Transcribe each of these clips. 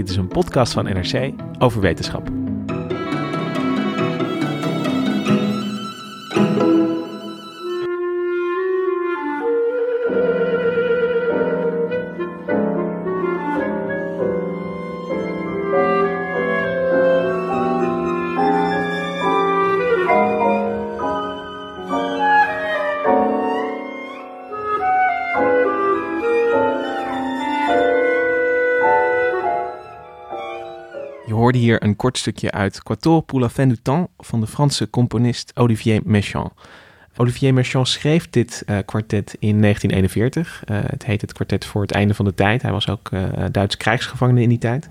Dit is een podcast van NRC over wetenschap. Hier een kort stukje uit Quator pour la fin du temps van de Franse componist Olivier Messiaen. Olivier Messiaen schreef dit eh, kwartet in 1941. Eh, het heet het kwartet voor het einde van de tijd. Hij was ook eh Duits krijgsgevangene in die tijd.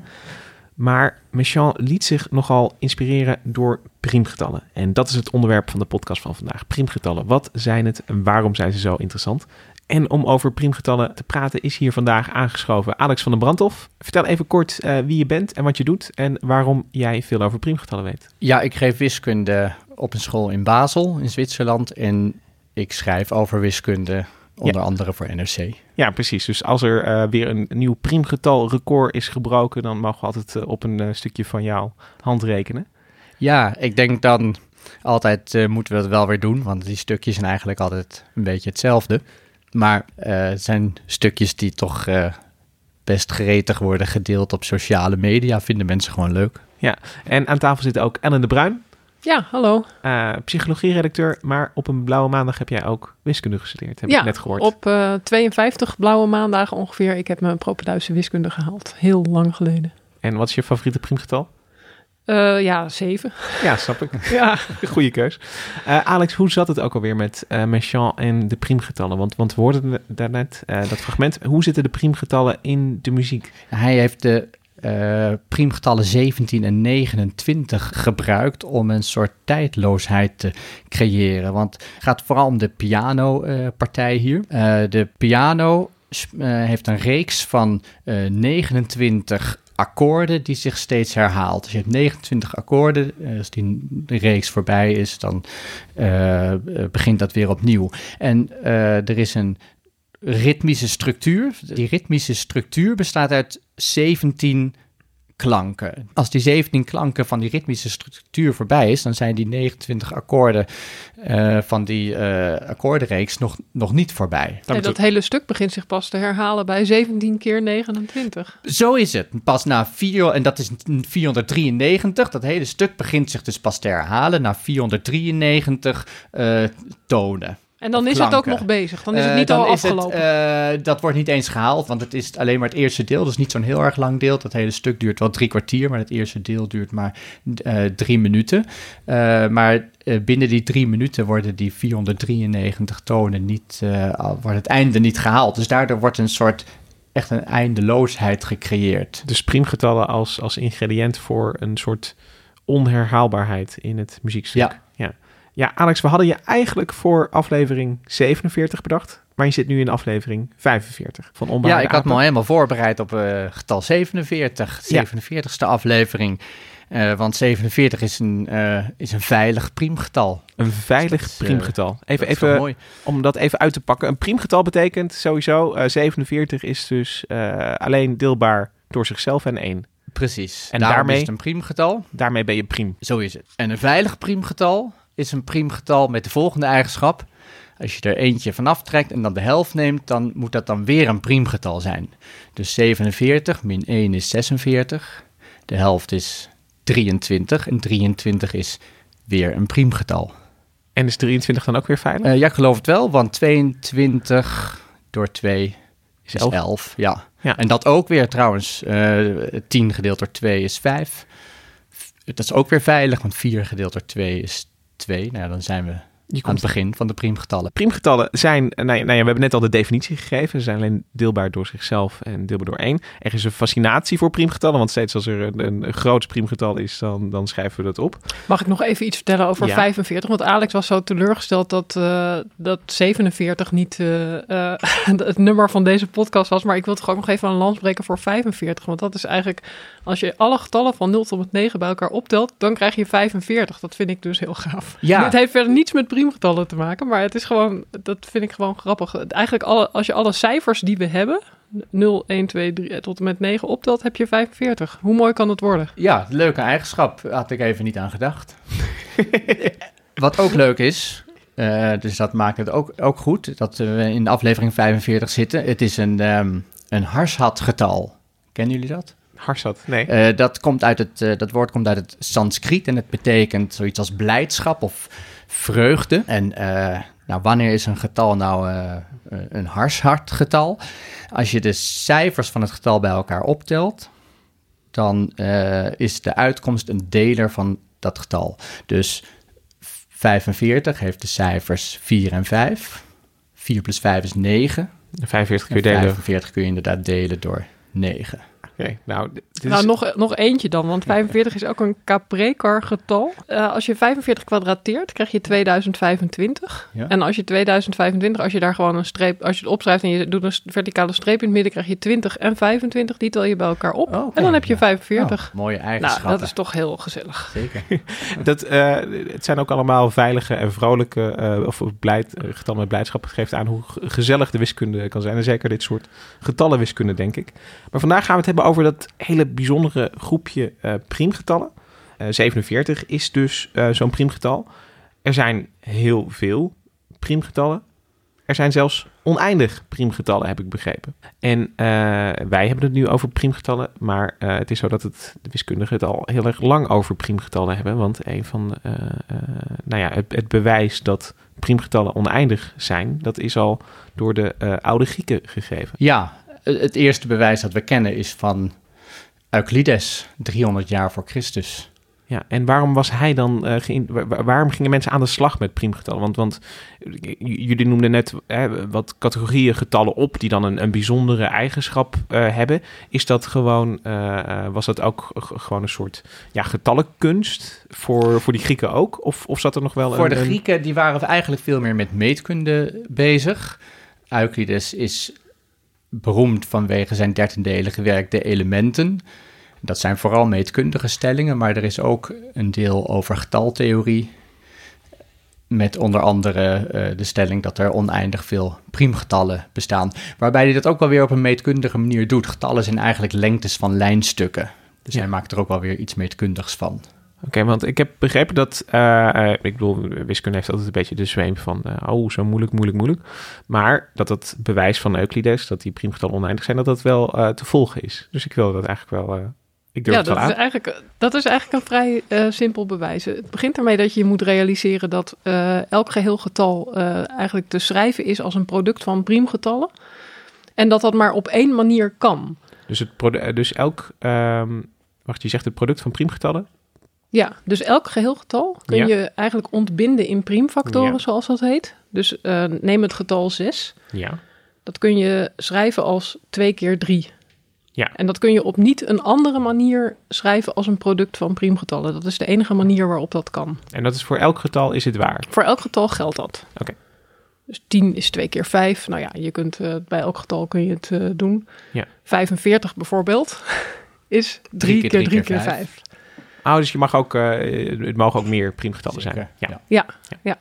Maar Messiaen liet zich nogal inspireren door priemgetallen. En dat is het onderwerp van de podcast van vandaag. Priemgetallen. Wat zijn het en waarom zijn ze zo interessant? En om over priemgetallen te praten is hier vandaag aangeschoven Alex van den Brandhof. Vertel even kort eh, wie je bent en wat je doet en waarom jij veel over priemgetallen weet. Ja, ik geef wiskunde op een school in Basel in Zwitserland en ik schrijf over wiskunde, onder andere voor NRC. Ja, precies. Dus als er eh, weer een nieuw priemgetalrecord is gebroken, dan mogen we altijd eh, op een stukje van jouw hand rekenen. Ja, ik denk dan altijd moeten we dat wel weer doen, want die stukjes zijn eigenlijk altijd een beetje hetzelfde. Maar eh, het zijn stukjes die toch eh, best gretig worden gedeeld op sociale media, vinden mensen gewoon leuk. Ja, en aan tafel zit ook Ellen de Bruin, Ja, hallo. eh psychologieredacteur. Maar op een blauwe maandag heb jij ook wiskunde gestudeerd, heb ja, ik net gehoord. op eh, 52 blauwe maandagen ongeveer. Ik heb mijn propeduise wiskunde gehaald. Heel lang geleden. En wat is je favoriete priemgetal? Eh, ja, zeven. Ja, snap ik. ja. Goeie keus. Eh, Alex, hoe zat het ook alweer met eh Messiaen en de priemgetallen? Want, want we hoorden daarnet eh, dat fragment. Hoe zitten de priemgetallen in de muziek? Hij heeft de eh priemgetallen 17 en 29 gebruikt om een soort tijdloosheid te creëren. Want het gaat vooral om de pianopartij hier. Eh, de piano eh, heeft een reeks van eh 29 akkoorden die zich steeds herhaalt. Dus je hebt 29 akkoorden. Eh, als die reeks voorbij is, dan eh, begint dat weer opnieuw. En eh, er is een ritmische structuur. Die ritmische structuur bestaat uit 17 klanken. Als die 17 klanken van die ritmische structuur voorbij is, dan zijn die 29 akkoorden eh, van die eh, akkoordenreeks nog, nog niet voorbij. En dat hele stuk begint zich pas te herhalen bij 17 keer 29. Zo is het. Pas na 4, en dat is 493, dat hele stuk begint zich dus pas te herhalen na 493 eh, tonen. En dan is het ook nog bezig. Dan is het Eh, niet dan al is het, afgelopen. eh, dat wordt niet eens gehaald, want het is alleen maar het eerste deel. Dus niet zo'n heel erg lang deel. Dat hele stuk duurt wel drie kwartier, maar het eerste deel duurt maar eh, drie minuten. Eh, maar eh, binnen die drie minuten worden die 493 tonen niet, eh, al- wordt het einde niet gehaald. Dus daardoor wordt een soort echt een eindeloosheid gecreëerd. Dus priemgetallen als, als ingrediënt voor een soort onherhaalbaarheid in het muziekstuk. Ja. Ja. Ja, Alex, we hadden je eigenlijk voor aflevering 47 bedacht. Maar je zit nu in aflevering 45 van Ja, Onbehaarde ik had me al helemaal voorbereid op eh, getal 47, Ja. 47ste aflevering. Eh, want 47 is een, eh, is een veilig priemgetal. Een veilig is, priemgetal. Even, even mooi. om dat even uit te pakken. Een priemgetal betekent sowieso, eh 47 is dus alleen deelbaar door zichzelf en 1. Precies. En En daarmee daarmee- is het een priemgetal. Daarmee ben je priem. Zo is het. En een veilig priemgetal is een priemgetal met de volgende eigenschap. Als je er eentje vanaf trekt en dan de helft neemt, dan moet dat dan weer een priemgetal zijn. Dus 47 min 1 is 46. De helft is 23 en 23 is weer een priemgetal. En is 23 dan ook weer veilig? Eh, ja, ik geloof het wel, want 22 door 2 is elf. 11. ja. Ja. En dat ook weer trouwens, eh 10 gedeeld door 2 is 5. Dat is ook weer veilig, want 4 gedeeld door 2 is 2. Nou dan zijn we Je aan komt het begin van de priemgetallen. Priemgetallen zijn, eh, nou ja, nou ja, we hebben net al de definitie gegeven. Ze zijn alleen deelbaar door zichzelf en deelbaar door één. Er is een fascinatie voor priemgetallen, want steeds als er een, een, een groot priemgetal is, dan, dan schrijven we dat op. Mag ik nog even iets vertellen over Ja. 45? Want Alex was zo teleurgesteld dat, eh, dat 47 niet eh, het nummer van deze podcast was. Maar ik wil toch ook nog even een lans breken voor 45. Want dat is eigenlijk, als je alle getallen van 0 tot met 9 bij elkaar optelt, dan krijg je 45. Dat vind ik dus heel gaaf. Ja. Het heeft verder niets met priemgetallen te maken, maar het is gewoon, dat vind ik gewoon grappig. Eigenlijk alle, als je alle cijfers die we hebben, 0, 1, 2, 3 tot en met 9 optelt, heb je 45. Hoe mooi kan het worden? Ja, leuke eigenschap. Had ik even niet aan gedacht. Wat ook leuk is, eh, dus dat maakt het ook, ook goed, dat we in de aflevering 45 zitten. Het is een, ehm een Harshad-getal. Kennen jullie dat? Harsat, nee. Eh, dat, komt uit het, eh, dat woord komt uit het Sanskriet en het betekent zoiets als blijdschap of vreugde. En eh, nou, wanneer is een getal nou eh, een Harshad-getal? Als je de cijfers van het getal bij elkaar optelt, dan eh, is de uitkomst een deler van dat getal. Dus 45 heeft de cijfers 4 en 5. 4 plus 5 is 9. 45 kun je En delen. 45 kun je inderdaad delen door 9. Nou, dit is- Nou, nog, nog eentje dan, want 45 is ook een Caprecar getal. Eh, als je 45 kwadrateert, krijg je 2025. Ja. En als je 2025, als je daar gewoon een streep, als je het opschrijft en je doet een verticale streep in het midden, krijg je 20 en 25. Die tel je bij elkaar op. Oh. En dan heb je Ja. 45. Oh, mooie nou, eigenschappen. dat is toch heel gezellig. Zeker. dat, eh, het zijn ook allemaal veilige en vrolijke, eh, of blijd, getallen met blijdschap. Het geeft aan hoe ge- gezellig de wiskunde kan zijn. En zeker dit soort getallenwiskunde, denk ik. Maar vandaag gaan we het hebben over dat hele bijzondere groepje eh priemgetallen. Eh, 47 is dus eh, zo'n priemgetal. Er zijn heel veel priemgetallen. Er zijn zelfs oneindig priemgetallen, heb ik begrepen. En eh, wij hebben het nu over priemgetallen, maar eh, het is zo dat het, de wiskundigen het al heel erg lang over priemgetallen hebben. Want een van, eh, eh, nou ja, het, het bewijs dat priemgetallen oneindig zijn, dat is al door de eh, oude Grieken gegeven. Ja, het eerste bewijs dat we kennen is van Euclides, 300 jaar voor Christus. Ja, en waarom was hij dan eh, waarom gingen mensen aan de slag met priemgetallen? Want, want j- jullie noemden net hè, wat categorieën getallen op die dan een, een bijzondere eigenschap eh, hebben. Is dat gewoon, eh, was dat ook g- gewoon een soort ja, getallenkunst voor, voor die Grieken ook? Of, of zat er nog wel Voor een, de een- Grieken, die waren eigenlijk veel meer met meetkunde bezig. Euclides is beroemd vanwege zijn dertiendelige werk De Elementen. Dat zijn vooral meetkundige stellingen, maar er is ook een deel over getaltheorie. Met onder andere eh, de stelling dat er oneindig veel priemgetallen bestaan. Waarbij hij dat ook wel weer op een meetkundige manier doet. Getallen zijn eigenlijk lengtes van lijnstukken. Dus Ja. hij maakt er ook wel weer iets meetkundigs van. Oké, want ik heb begrepen dat, eh, eh, ik bedoel, wiskunde heeft altijd een beetje de zweem van, eh, oh, zo moeilijk, moeilijk, moeilijk. Maar dat het bewijs van Euclides, dat die priemgetallen oneindig zijn, dat dat wel te volgen is. Dus ik wil dat eigenlijk wel, ik durf Ja, het wel dat is, aan. eigenlijk, dat is eigenlijk een vrij simpel bewijs. Het begint ermee dat je moet realiseren dat elk geheel getal eigenlijk te schrijven is als een product van priemgetallen. En dat dat maar op één manier kan. Dus, het dus elk, ehm, wacht, je zegt het product van priemgetallen? Ja, dus elk geheel getal kun Ja. je eigenlijk ontbinden in priemfactoren, Ja. zoals dat heet. Dus eh, neem het getal 6. Ja. Dat kun je schrijven als 2 keer 3. Ja. En dat kun je op niet een andere manier schrijven als een product van priemgetallen. Dat is de enige manier waarop dat kan. En dat is voor elk getal is het waar. Voor elk getal geldt dat. Oké. Dus 10 is 2 keer 5. Nou ja, je kunt, eh, bij elk getal kun je het eh, doen. Ja. 45 bijvoorbeeld is 3 keer 3 keer 5. Oh, dus je mag ook, eh, het mogen ook meer priemgetallen zijn. Ja. ja. Ja, ja.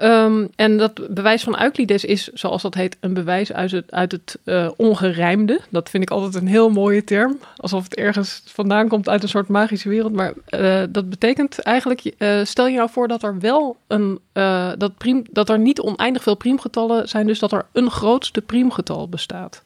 Ehm, en dat bewijs van Euclides is, zoals dat heet, een bewijs uit het, uit het eh, ongerijmde. Dat vind ik altijd een heel mooie term. Alsof het ergens vandaan komt uit een soort magische wereld. Maar eh, dat betekent eigenlijk, eh, stel je nou voor dat er wel een, eh, dat, priem, dat er niet oneindig veel priemgetallen zijn. Dus dat er een grootste priemgetal bestaat.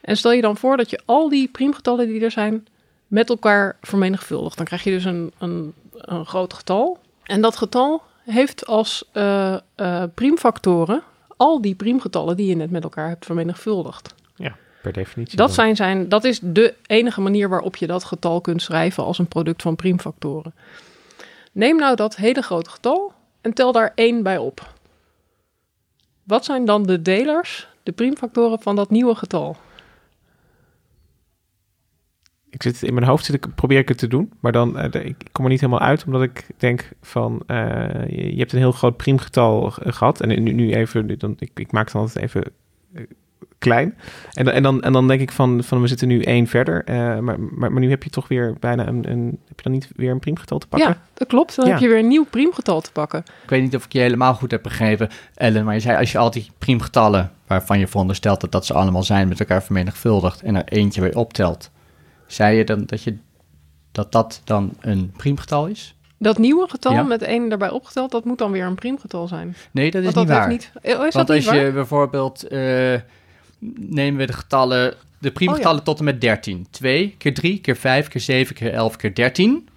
En stel je dan voor dat je al die priemgetallen die er zijn met elkaar vermenigvuldigt. Dan krijg je dus een, een een groot getal. En dat getal heeft als uh, uh, priemfactoren al die priemgetallen die je net met elkaar hebt vermenigvuldigd. Ja, per definitie. Dat, zijn zijn, dat is de enige manier waarop je dat getal kunt schrijven als een product van priemfactoren. Neem nou dat hele grote getal en tel daar één bij op. Wat zijn dan de delers, de priemfactoren van dat nieuwe getal? Ik zit in mijn hoofd zit ik, probeer ik het te doen, maar dan uh, ik kom er niet helemaal uit, omdat ik denk van uh, je, je, hebt een heel groot priemgetal gehad en nu, nu even, dan, ik, ik maak het altijd even uh, klein en, en, dan, en dan denk ik van, van we zitten nu één verder, maar, maar, maar nu heb je toch weer bijna een, een, heb je dan niet weer een priemgetal te pakken? Ja, dat klopt. Dan Ja. heb je weer een nieuw priemgetal te pakken. Ik weet niet of ik je helemaal goed heb begrepen, Ellen, maar je zei als je al die priemgetallen, waarvan je veronderstelt dat dat ze allemaal zijn, met elkaar vermenigvuldigt en er eentje weer optelt, zei je dan dat je, dat, dat dan een priemgetal is? Dat nieuwe getal Ja. met één erbij opgeteld, dat moet dan weer een priemgetal zijn. Nee, dat is Want niet dat waar. heeft niet. Oh, is Want dat niet als je waar? bijvoorbeeld, eh, nemen we de getallen, de priemgetallen Oh tot en met 13. 2 keer 3 keer 5 keer 7 keer 11 keer 13.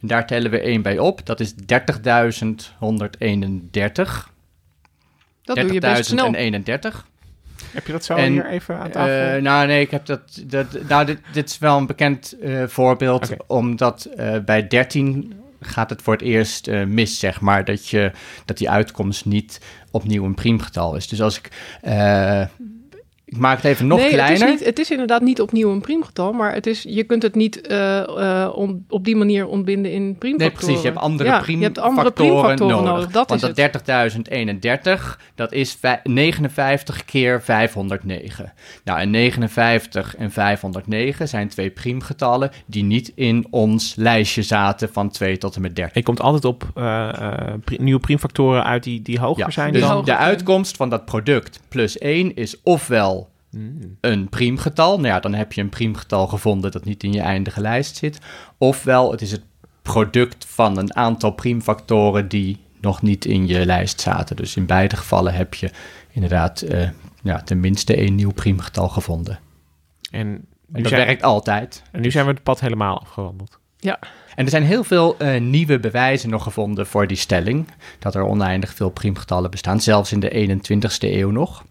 En daar tellen we één bij op. Dat is 30.131. Dat doe je best snel. 30.031. Heb je dat zo En, hier even aan tafel? Eh, nou, nee, ik heb dat. dat nou, dit, dit is wel een bekend eh, voorbeeld, omdat eh, bij 13 gaat het voor het eerst mis, zeg maar, dat, je, dat die uitkomst niet opnieuw een priemgetal is. Dus als ik. Ik maak het even nog nee, kleiner. Het is, niet, het is inderdaad niet opnieuw een priemgetal, maar het is, je kunt het niet eh, eh, on- op die manier ontbinden in Nee, priemfactoren. precies. Je hebt andere ja, priem je hebt andere factoren priemfactoren nodig. nodig. Dat Want is dat het. 30.031, dat is vij- 59 keer 509. Nou, en 59 en 509 zijn twee priemgetallen die niet in ons lijstje zaten van 2 tot en met 13. Je komt altijd op eh, eh, pri- nieuwe priemfactoren uit die, die hoger Ja, zijn dus dan... hoger de uitkomst van dat product plus 1 is ofwel Hmm. een priemgetal. Nou ja, dan heb je een priemgetal gevonden dat niet in je eindige lijst zit. Ofwel, het is het product van een aantal priemfactoren die nog niet in je lijst zaten. Dus in beide gevallen heb je inderdaad eh, ja, tenminste één nieuw priemgetal gevonden. En nu, dat zijn, werkt altijd. en nu zijn we het pad helemaal afgewandeld. En er zijn heel veel eh, nieuwe bewijzen nog gevonden voor die stelling. Dat er oneindig veel priemgetallen bestaan, zelfs in de 21ste eeuw nog.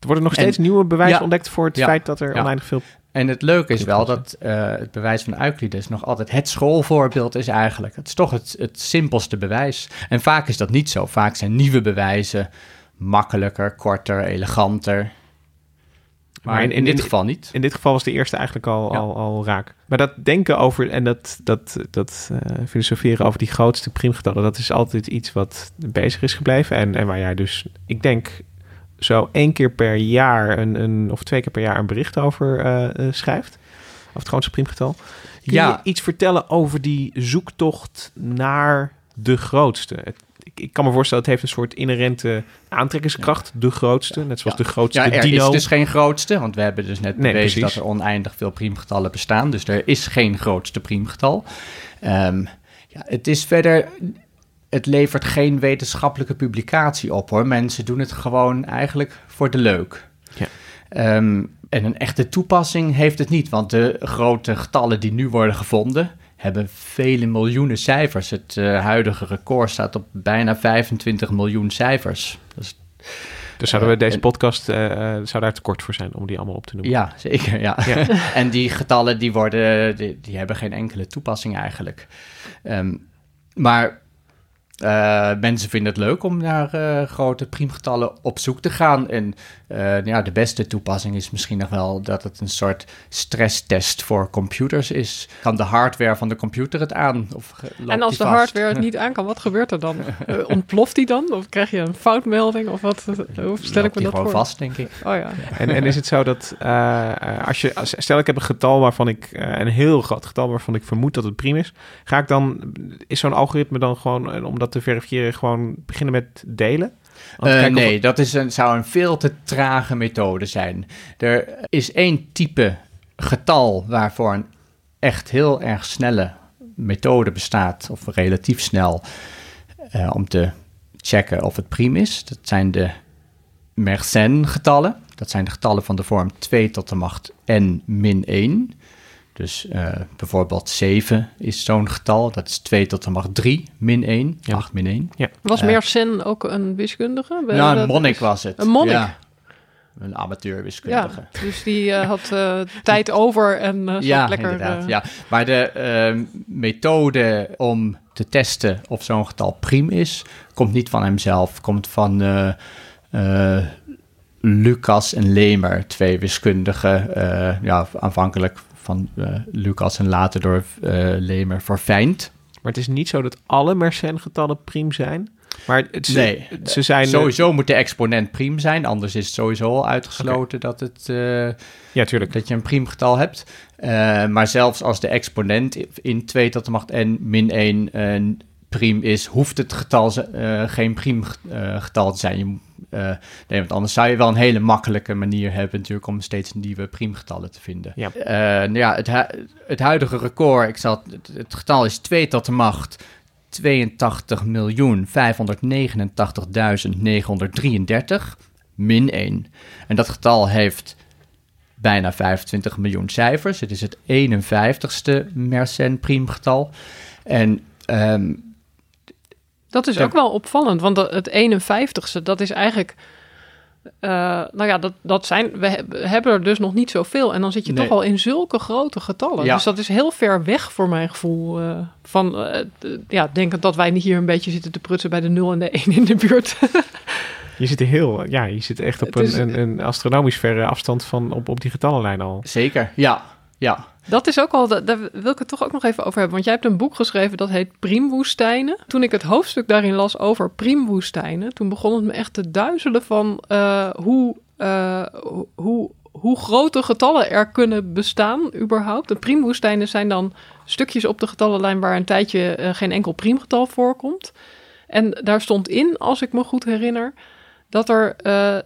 Er worden nog En- steeds nieuwe bewijzen Ja. ontdekt voor het Ja. feit dat er oneindig veel... En het leuke is wel dat eh, het bewijs van Euclides nog altijd het schoolvoorbeeld is eigenlijk. Het is toch het, het simpelste bewijs. En vaak is dat niet zo. Vaak zijn nieuwe bewijzen makkelijker, korter, eleganter. Maar, in, in dit geval niet. In dit geval was de eerste eigenlijk al, Ja. al, al raak. Maar dat denken over en dat, dat, dat eh, filosoferen over die grootste priemgetallen... dat is altijd iets wat bezig is gebleven. En, en waar jij dus, ik denk, zo één keer per jaar... Een, een, of twee keer per jaar een bericht over eh, eh, schrijft. Over het grootste priemgetal. Kun Ja. je iets vertellen over die zoektocht naar de grootste? Het, ik, ik kan me voorstellen, het heeft een soort inherente aantrekkingskracht. De grootste, net zoals Ja. de grootste Ja, er dino. is dus geen grootste, want we hebben dus net Nee, bewezen precies. dat er oneindig veel priemgetallen bestaan. Dus er is geen grootste priemgetal. Ehm, ja, het is verder, het levert geen wetenschappelijke publicatie op hoor. Mensen doen het gewoon eigenlijk voor de leuk. Ja. Ehm, en een echte toepassing heeft het niet, want de grote getallen die nu worden gevonden hebben vele miljoenen cijfers. Het eh, huidige record staat op bijna 25 miljoen cijfers. Is Dus zouden we Eh, deze en- podcast, eh, zou daar tekort voor zijn om die allemaal op te noemen? Ja, zeker. Ja. Ja. en die getallen die worden, die, die hebben geen enkele toepassing eigenlijk. Ehm, maar eh, mensen vinden het leuk om naar eh, grote priemgetallen op zoek te gaan. En eh, ja, de beste toepassing is misschien nog wel dat het een soort stresstest voor computers is. Kan de hardware van de computer het aan? Of loopt En als die de vast? hardware het niet aan kan, wat gebeurt er dan? Ontploft die dan? Of krijg je een foutmelding? Of wat? Hoe stel Loopt ik me dat gewoon voor? vast, denk ik. Oh ja. En, en is het zo dat eh, eh, als je, als, stel ik heb een getal waarvan ik, een heel groot getal waarvan ik vermoed dat het priem is, ga ik dan, is zo'n algoritme dan gewoon, eh, om dat te verifiëren, gewoon beginnen met delen? Eh, of- nee, dat is een, zou een veel te trage methode zijn. Er is één type getal waarvoor een echt heel erg snelle methode bestaat, of relatief snel, eh, om te checken of het priem is. Dat zijn de Mersenne-getallen. Dat zijn de getallen van de vorm 2 tot de macht n min 1. Dus eh, bijvoorbeeld 7 is zo'n getal. Dat is 2 tot de macht 3 min 1. Ja. 8 min 1. Was Eh. Mersenne ook een wiskundige? We- Nou, een monnik is- was het. Een monnik? Ja. Een amateur Ja, wiskundige. dus die eh, had eh, tijd over en zat Ja, lekker... inderdaad. Ja. Maar de eh, methode om te testen of zo'n getal priem is, komt niet van hemzelf. Komt van eh, eh, Lucas en Lemer, twee wiskundigen. eh, ja, aanvankelijk van eh, Lucas en later door eh, Lemer verfijnd. Maar het is niet zo dat alle Mersenne-getallen priem zijn. Maar het, ze, Nee, ze zijn... Sowieso moet de exponent priem zijn, anders is het sowieso al uitgesloten dat, het, eh, Ja, tuurlijk. dat je een priemgetal hebt. Maar zelfs als de exponent in 2 tot de macht n min 1 een priem is, hoeft het getal eh, geen priemgetal te zijn. Je, eh, nee, want anders zou je wel een hele makkelijke manier hebben natuurlijk om steeds nieuwe priemgetallen te vinden. Ja. Eh, nou ja, het, hu- het huidige record, ik zal, het, het getal is 2 tot de macht 82.589.933 min 1. En dat getal heeft bijna 25 miljoen cijfers. Het is het 51ste Mersenne priemgetal. En ehm, Dat is Ja. ook wel opvallend, want het 51ste, dat is eigenlijk... eh, nou ja, dat, dat zijn, we, heb- we hebben er dus nog niet zoveel. En dan zit je Nee. toch al in zulke grote getallen. Ja. Dus dat is heel ver weg voor mijn gevoel. eh, van, d- ja, denkend dat wij niet hier een beetje zitten te prutsen bij de 0 en de 1 in de buurt. Je zit er heel... Ja, je zit echt op is- een, een, een astronomisch verre afstand van op, op die getallenlijn al. zeker, ja, ja. Dat is ook al, da- daar wil ik het toch ook nog even over hebben. Want jij hebt een boek geschreven dat heet Priemwoestijnen. Toen ik het hoofdstuk daarin las over priemwoestijnen, toen begon het me echt te duizelen van eh, hoe, eh, hoe- hoe, hoe grote getallen er kunnen bestaan überhaupt. De priemwoestijnen zijn dan stukjes op de getallenlijn waar een tijdje eh, geen enkel priemgetal voorkomt. En daar stond in, als ik me goed herinner, dat er, eh,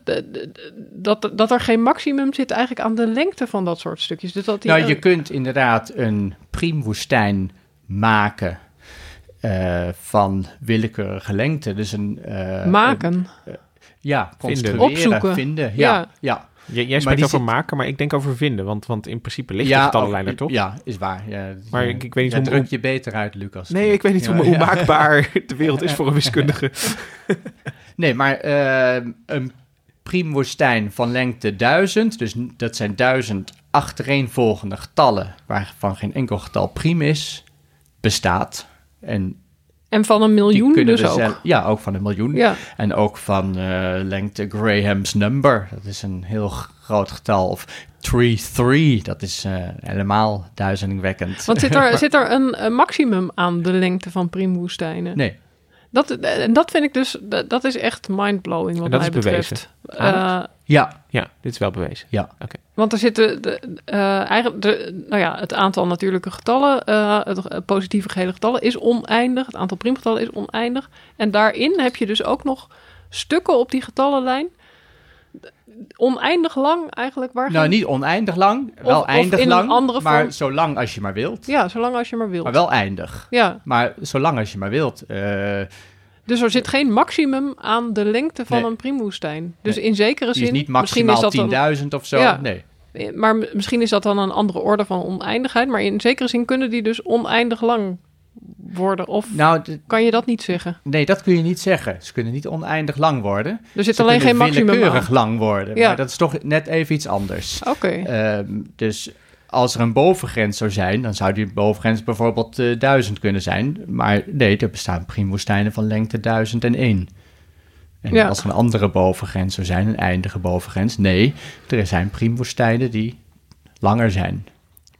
dat, dat er geen maximum zit eigenlijk aan de lengte van dat soort stukjes. Dus dat die, Nou, eh, je kunt inderdaad een priemwoestijn maken eh, van willekeurige lengte. Dus een... eh, maken. een- ja, Vinden. construeren, Opzoeken. vinden. Ja, Ja. ja. Jij, jij spreekt over zit- maken, maar ik denk over vinden. Want, want in principe ligt ja, getallenlijn oh, er toch? Ja, is waar. Ja, Maar ja. ik- ik weet niet Jij hoe- drukt je beter uit, Lucas. Nee, ik weet niet hoe, Ja, hoe ja. maakbaar de wereld is voor een wiskundige. Nee, maar eh, een priemwoestijn van lengte 1000, dus dat zijn duizend achtereenvolgende getallen, waarvan geen enkel getal priem is, bestaat. En En van een miljoen dus we ook. zelf- ja, ook van een miljoen. Ja, En ook van eh, lengte Graham's number, dat is een heel groot getal. Of 3-3, dat is eh, helemaal duizelingwekkend. want zit er, zit er een, een maximum aan de lengte van priemwoestijnen? Nee, Dat, en dat vind ik dus, dat, dat is echt mindblowing wat En dat mij is betreft. bewezen. Eh, ja, Ja, dit is wel bewezen. ja. want er zitten, de, eh, eigenlijk, de, nou ja, het aantal natuurlijke getallen, eh, het eh, positieve gehele getallen is oneindig. Het aantal priemgetallen is oneindig. En daarin heb je dus ook nog stukken op die getallenlijn. Oneindig lang eigenlijk. Waar Nou, niet oneindig lang, Of- wel of eindig in een lang, andere maar vorm. zo lang als je maar wilt. Ja, zolang als je maar wilt. Maar wel eindig. Ja, Maar zolang als je maar wilt. Eh, dus er zit geen maximum aan de lengte van Nee. een priemwoestijn. Dus Nee. in zekere zin... is niet misschien maximaal is dat dan- 10.000 of zo. Ja. Nee. Maar m- misschien is dat dan een andere orde van oneindigheid. Maar in zekere zin kunnen die dus oneindig lang worden. Of Nou, kan je dat niet zeggen? nee, dat kun je niet zeggen. Ze kunnen niet oneindig lang worden. Er zit Ze alleen geen maximum willekeurig aan. lang worden. Ja. Maar dat is toch net even iets anders. Oké. Ehm, dus als er een bovengrens zou zijn, dan zou die bovengrens bijvoorbeeld eh 1000 kunnen zijn. Maar nee, er bestaan priemwoestijnen van lengte 1001. En Ja. als er een andere bovengrens zou zijn, een eindige bovengrens, nee, er zijn priemwoestijnen die langer zijn.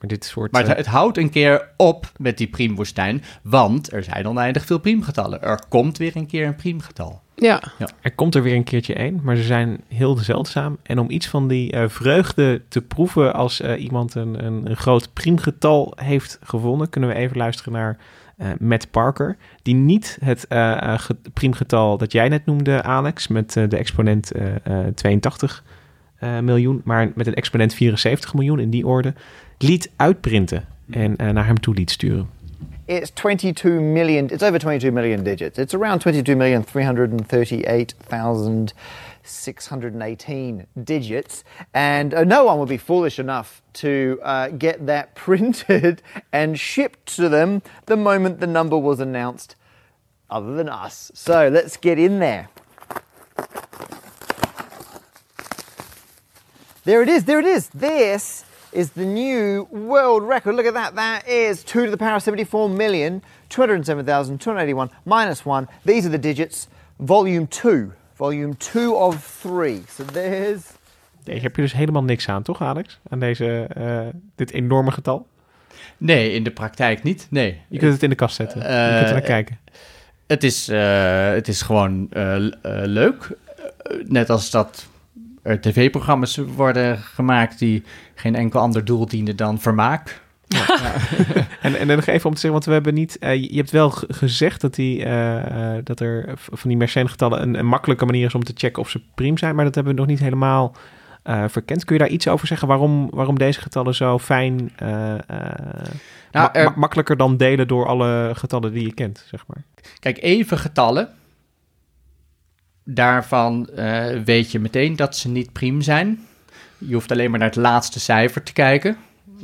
Maar dit soort... Maar het, eh, het houdt een keer op met die priemwoestijn, want er zijn oneindig veel priemgetallen. Er komt weer een keer een priemgetal. Ja. Er komt er weer een keertje één, maar ze zijn heel zeldzaam. En om iets van die eh, vreugde te proeven als eh, iemand een, een, een groot priemgetal heeft gevonden, kunnen we even luisteren naar eh, Matt Parker, die niet het ge- priemgetal dat jij net noemde, Alex, met eh, de exponent eh, eh, 82 eh, miljoen, maar met een exponent 74 miljoen in die orde, liet uitprinten en eh, naar hem toe liet sturen. it's 22 million, it's over 22 million digits. It's around 22,338,618 digits. And uh, no one would be foolish enough to uh, get that printed and shipped to them the moment the number was announced, other than us. So let's get in there. There it is, there it is. This is the new world record. Look at that. That is 2 to the power of 74 million, 207,281 minus 1. These are the digits. Volume 2. Volume 2 of 3. So there's... Hier heb je dus helemaal niks aan, toch Alex? Aan deze, uh, dit enorme getal? Nee, in de praktijk niet. Nee. Je kunt het in de kast zetten. Uh, je kunt er naar kijken. Het is, uh, het is gewoon leuk. net als dat tv-programma's worden gemaakt die geen enkel ander doel dienen dan vermaak. Ja. en, en dan nog even om te zeggen, want we hebben niet. Uh, je hebt wel gezegd dat, die, uh, dat er van die Mersenne-getallen een, een, makkelijke manier is om te checken of ze priem zijn, maar dat hebben we nog niet helemaal uh, verkend. Kun je daar iets over zeggen waarom, waarom deze getallen zo fijn, nou, ma er... makkelijker dan delen door alle getallen die je kent, zeg maar? Kijk, even getallen daarvan uh, weet je meteen dat ze niet priem zijn. Je hoeft alleen maar naar het laatste cijfer te kijken.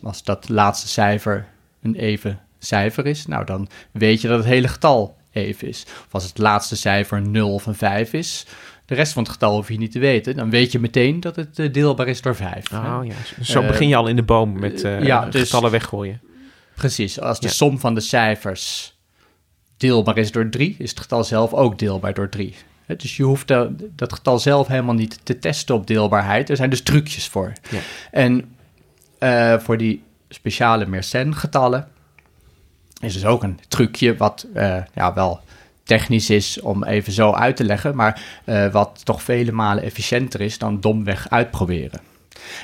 Als dat laatste cijfer een even cijfer is, nou dan weet je dat het hele getal even is. Of als het laatste cijfer 0 of een 5 is, de rest van het getal hoef je niet te weten. Dan weet je meteen dat het uh, deelbaar is door 5. Oh ja, zo uh, begin je al in de boom met ja, dus, getallen weggooien. Precies, als de ja. som van de cijfers deelbaar is door 3, is het getal zelf ook deelbaar door 3. Dus je hoeft dat, dat getal zelf helemaal niet te testen op deelbaarheid. Er zijn dus trucjes voor. Ja. En uh, voor die speciale Mersenne-getallen is dus ook een trucje wat uh, ja, wel technisch is om even zo uit te leggen, maar uh, wat toch vele malen efficiënter is dan domweg uitproberen.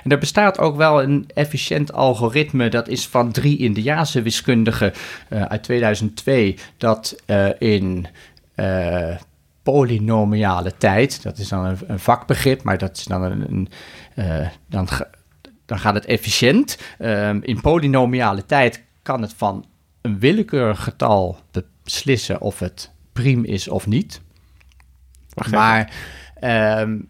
En er bestaat ook wel een efficiënt algoritme, dat is van drie Indiaanse wiskundigen uh, uit 2002, dat uh, in polynomiale tijd. Dat is dan een, een vakbegrip, maar dat is dan een. een uh, dan, dan gaat het efficiënt. Um, in polynomiale tijd kan het van een willekeurig getal beslissen of het priem is of niet. Wacht maar um,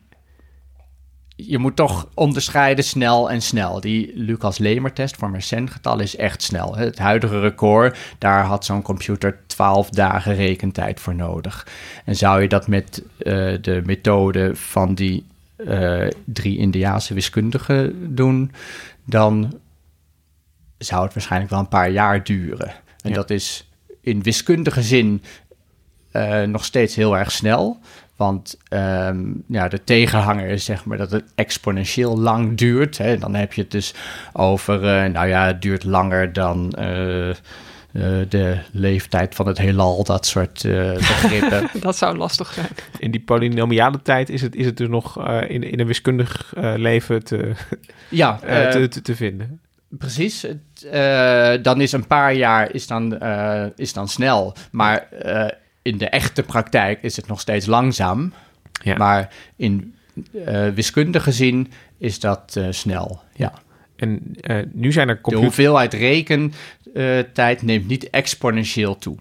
je moet toch onderscheiden snel en snel. Die Lucas-Lemer-test voor Mersenne-getal is echt snel. Het huidige record, daar had zo'n computer 12 dagen rekentijd voor nodig. En zou je dat met uh, de methode van die uh, drie Indiaanse wiskundigen doen, dan zou het waarschijnlijk wel een paar jaar duren. En ja. dat is in wiskundige zin uh, nog steeds heel erg snel. Want um, ja, de tegenhanger is zeg maar dat het exponentieel lang duurt. Hè. Dan heb je het dus over, uh, nou ja, het duurt langer dan uh, uh, de leeftijd van het heelal, dat soort begrippen. dat zou lastig zijn. In die polynomiale tijd is het, is het dus nog in, in een wiskundig leven te, ja, te, te, te, vinden. Precies. Het, dan is een paar jaar is dan, is dan snel. Maar in de echte praktijk is het nog steeds langzaam. Ja. Maar in uh, wiskundige zin is dat uh, snel. Ja. En uh, nu zijn er computers... De hoeveelheid rekentijd neemt niet exponentieel toe.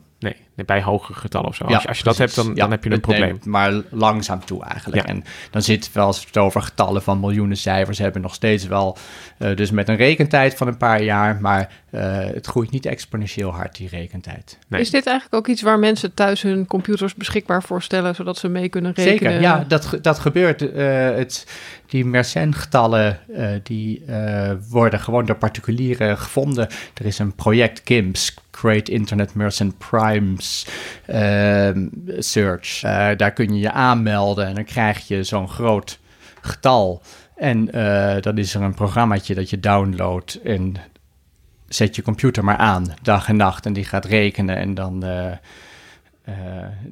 Bij hogere getallen of zo. Ja, als, je, als je dat hebt, dan, ja, dan heb je een probleem. maar langzaam toe eigenlijk. Ja. En dan zit wel als we het over getallen van miljoenen cijfers hebben, nog steeds wel. Uh, dus met een rekentijd van een paar jaar, maar uh, het groeit niet exponentieel hard, die rekentijd. Nee. Is dit eigenlijk ook iets waar mensen thuis hun computers beschikbaar voor stellen, zodat ze mee kunnen rekenen? Zeker, ja, dat, dat gebeurt. Uh, het, die Mersenne-getallen, die worden gewoon door particulieren gevonden. Er is een project KIMS, Great Internet Mersenne Primes uh, Search. Uh, daar kun je je aanmelden en dan krijg je zo'n groot getal. En uh, dan is er een programmaatje dat je downloadt en zet je computer maar aan, dag en nacht. En die gaat rekenen en dan... Uh,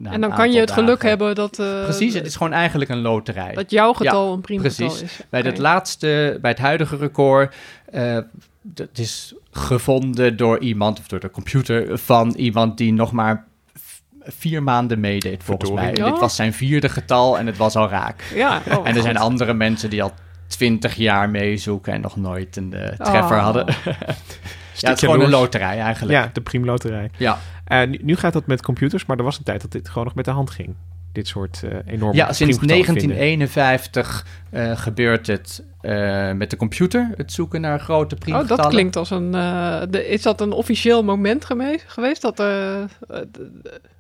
en dan kan je het geluk hebben dat... Uh, precies, het is gewoon eigenlijk een loterij. Dat jouw getal ja, een prima precies. getal is. Bij het laatste, bij het huidige record... Uh, dat is gevonden door iemand, of door de computer van iemand die nog maar vier maanden meedeed, volgens mij. Dit was zijn vierde getal en het was al raak. Ja, oh, en er zijn andere mensen die al twintig jaar meezoeken en nog nooit een uh, treffer oh. hadden. Ja, het is gewoon een loterij eigenlijk. Ja, de priemloterij. Ja. Uh, nu, nu, gaat dat met computers, maar er was een tijd dat dit gewoon nog met de hand ging. Dit soort uh, enorme Ja, sinds 1951 uh, gebeurt het met de computer, het zoeken naar grote priemgetallen. Oh, dat klinkt als een... De, is dat een officieel moment geweest? Dat,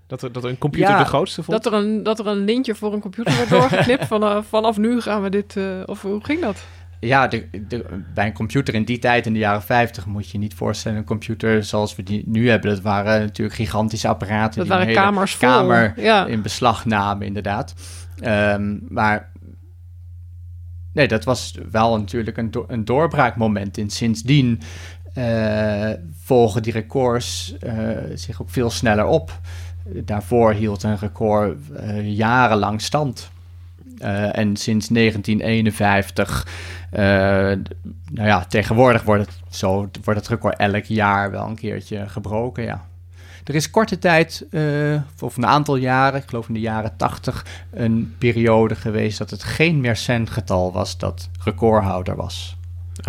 dat, er, dat een computer ja, de grootste vond? Dat er, een, dat er een lintje voor een computer werd doorgeknipt. van, vanaf nu gaan we dit... of hoe ging dat? Ja, de, de, bij een computer in die tijd, in de jaren 50, moet je niet voorstellen. Een computer zoals we die nu hebben, dat waren natuurlijk gigantische apparaten. Dat die waren kamers vol. kamer ja. in beslag namen, inderdaad. Um, maar nee, dat was wel natuurlijk een, do een doorbraakmoment. En sindsdien uh, volgen die records uh, zich ook veel sneller op. Daarvoor hield een record uh, jarenlang stand. Uh, en sinds 1951, uh, nou ja, tegenwoordig wordt het, zo, wordt het record elk jaar wel een keertje gebroken, ja. Er is korte tijd, uh, of een aantal jaren, ik geloof in de jaren 80, een periode geweest dat het geen Mersenne-getal was dat recordhouder was.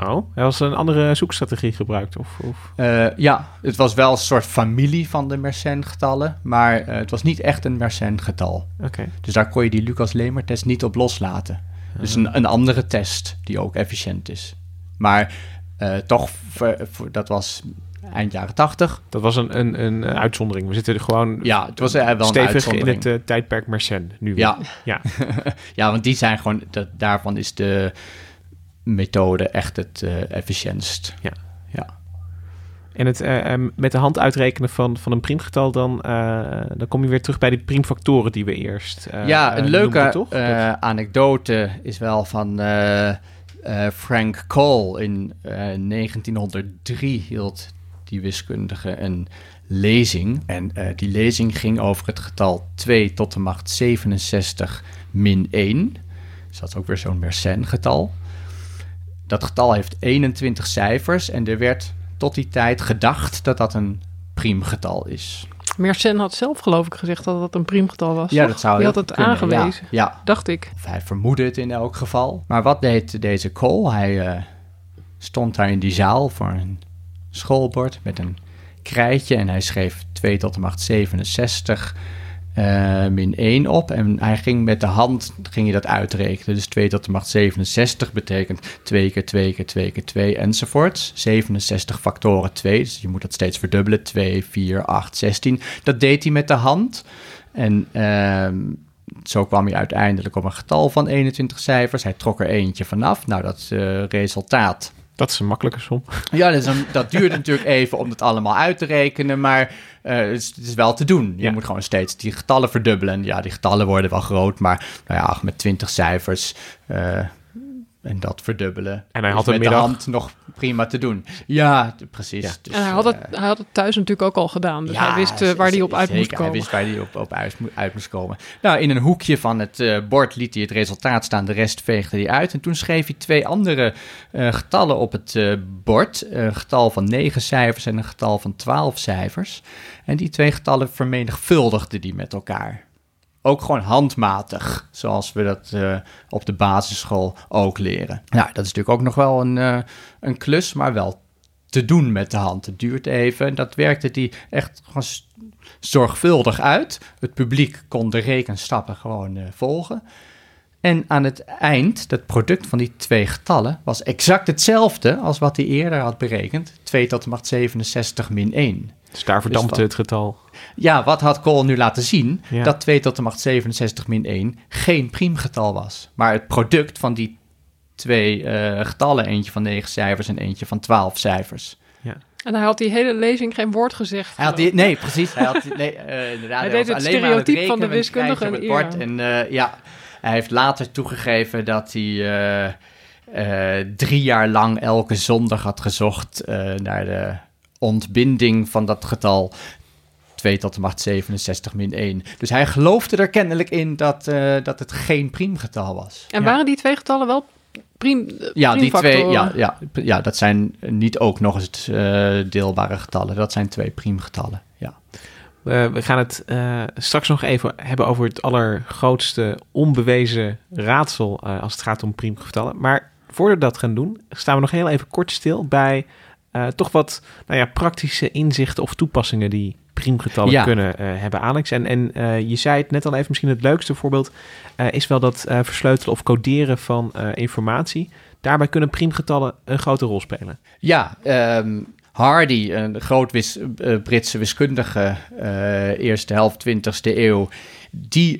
Oh, hij was een andere zoekstrategie gebruikt? Of, of? Uh, ja, het was wel een soort familie van de Mersenne-getallen, maar uh, het was niet echt een Mersenne-getal. Okay. Dus daar kon je die Lucas-Lemer-test niet op loslaten. Uh. Dus een, een, andere test die ook efficiënt is. Maar uh, toch, voor, voor, dat was eind jaren 80. Dat was een, een, een uitzondering. We zitten er gewoon ja, het was wel stevig een in het uh, tijdperk Mersenne nu. Ja. Ja. ja, want die zijn gewoon, dat, daarvan is de methode echt het uh, efficiëntst. Ja. ja. En het uh, met de hand uitrekenen van, van een priemgetal, dan, uh, dan kom je weer terug bij die priemfactoren die we eerst. ja, een leuke toch? anekdote is wel van Frank Cole. In 1903 hield die wiskundige een lezing. En die lezing ging over het getal 2 tot de macht 67 min 1. Dus dat is ook weer zo'n Mersenne-getal. Dat getal heeft 21 cijfers en er werd tot die tijd gedacht dat dat een priemgetal is. Mersenne had zelf geloof ik gezegd dat dat een priemgetal was. Ja, toch? dat zou hij had het kunnen, aangewezen. Ja, ja, dacht ik. Of hij vermoedde het in elk geval. Maar wat deed deze Cole? Hij uh, stond daar in die zaal voor een schoolbord met een krijtje en hij schreef 2 tot de macht 67 uh, min 1 op. En hij ging met de hand ging je dat uitrekenen. Dus 2 tot de macht 67 betekent 2 keer 2 keer 2 keer 2 enzovoorts. 67 factoren 2, dus je moet dat steeds verdubbelen. 2, 4, 8, 16. Dat deed hij met de hand. En uh, zo kwam hij uiteindelijk op een getal van 21 cijfers. Hij trok er eentje vanaf. Nou, dat uh, resultaat dat is een makkelijke som. Ja, dat, een, dat duurt natuurlijk even om het allemaal uit te rekenen, maar uh, het, is, het, is, wel te doen. Je ja. moet gewoon steeds die getallen verdubbelen. En ja, die getallen worden wel groot, maar nou ja, met 20 cijfers uh, en dat verdubbelen. En hij had is met middag... de hand nog prima te doen. Ja, precies. Ja. Dus, en hij had, het, uh, hij had het thuis natuurlijk ook al gedaan. Dus ja, hij wist uh, waar hij op uit zeker, moest komen. Hij wist waar hij op, op uit, uit, moest komen. Nou, in een hoekje van het uh, bord liet hij het resultaat staan. De rest veegde hij uit. En toen schreef hij twee andere uh, getallen op het bord. Een getal van negen cijfers en een getal van twaalf cijfers. En die twee getallen vermenigvuldigde hij met elkaar ook gewoon handmatig, zoals we dat uh, op de basisschool ook leren. Nou, dat is natuurlijk ook nog wel een, uh, een klus, maar wel te doen met de hand. Het duurt even en dat werkte die echt gewoon zorgvuldig uit. Het publiek kon de rekenstappen gewoon uh, volgen. En aan het eind, dat product van die twee getallen, was exact hetzelfde als wat hij eerder had berekend. 2 tot de macht 67 min 1. Dus daar verdampte dus het getal. Ja, wat had Cole nu laten zien? Ja. Dat 2 tot de macht 67 min 1 geen priemgetal was. Maar het product van die twee uh, getallen, eentje van 9 cijfers en eentje van 12 cijfers. Ja. En hij had die hele lezing geen woord gezegd. Hij had die, nee, precies. Hij, had, nee, uh, inderdaad, hij deed het alleen maar stereotype het van de wiskundige. op het bord. En uh, ja, hij heeft later toegegeven dat hij uh, uh, drie jaar lang elke zondag had gezocht uh, naar de ontbinding van dat getal 2 tot de macht 67 min 1. Dus hij geloofde er kennelijk in dat, uh, dat het geen priemgetal was. En ja. waren die twee getallen wel priem, ja, die twee, ja, ja, ja, dat zijn niet ook nog eens uh, deelbare getallen. Dat zijn twee priemgetallen, ja. Uh, we gaan het uh, straks nog even hebben over het allergrootste onbewezen raadsel uh, als het gaat om priemgetallen. Maar voordat we dat gaan doen, staan we nog heel even kort stil bij eh, toch wat nou ja, praktische inzichten of toepassingen die priemgetallen Ja. kunnen eh, hebben, Alex. En, en eh, je zei het net al even, misschien het leukste voorbeeld is wel dat versleutelen of coderen van informatie. Daarbij kunnen priemgetallen een grote rol spelen. Ja, ehm, Hardy, een groot wis- Britse wiskundige, eerste helft 20e eeuw, die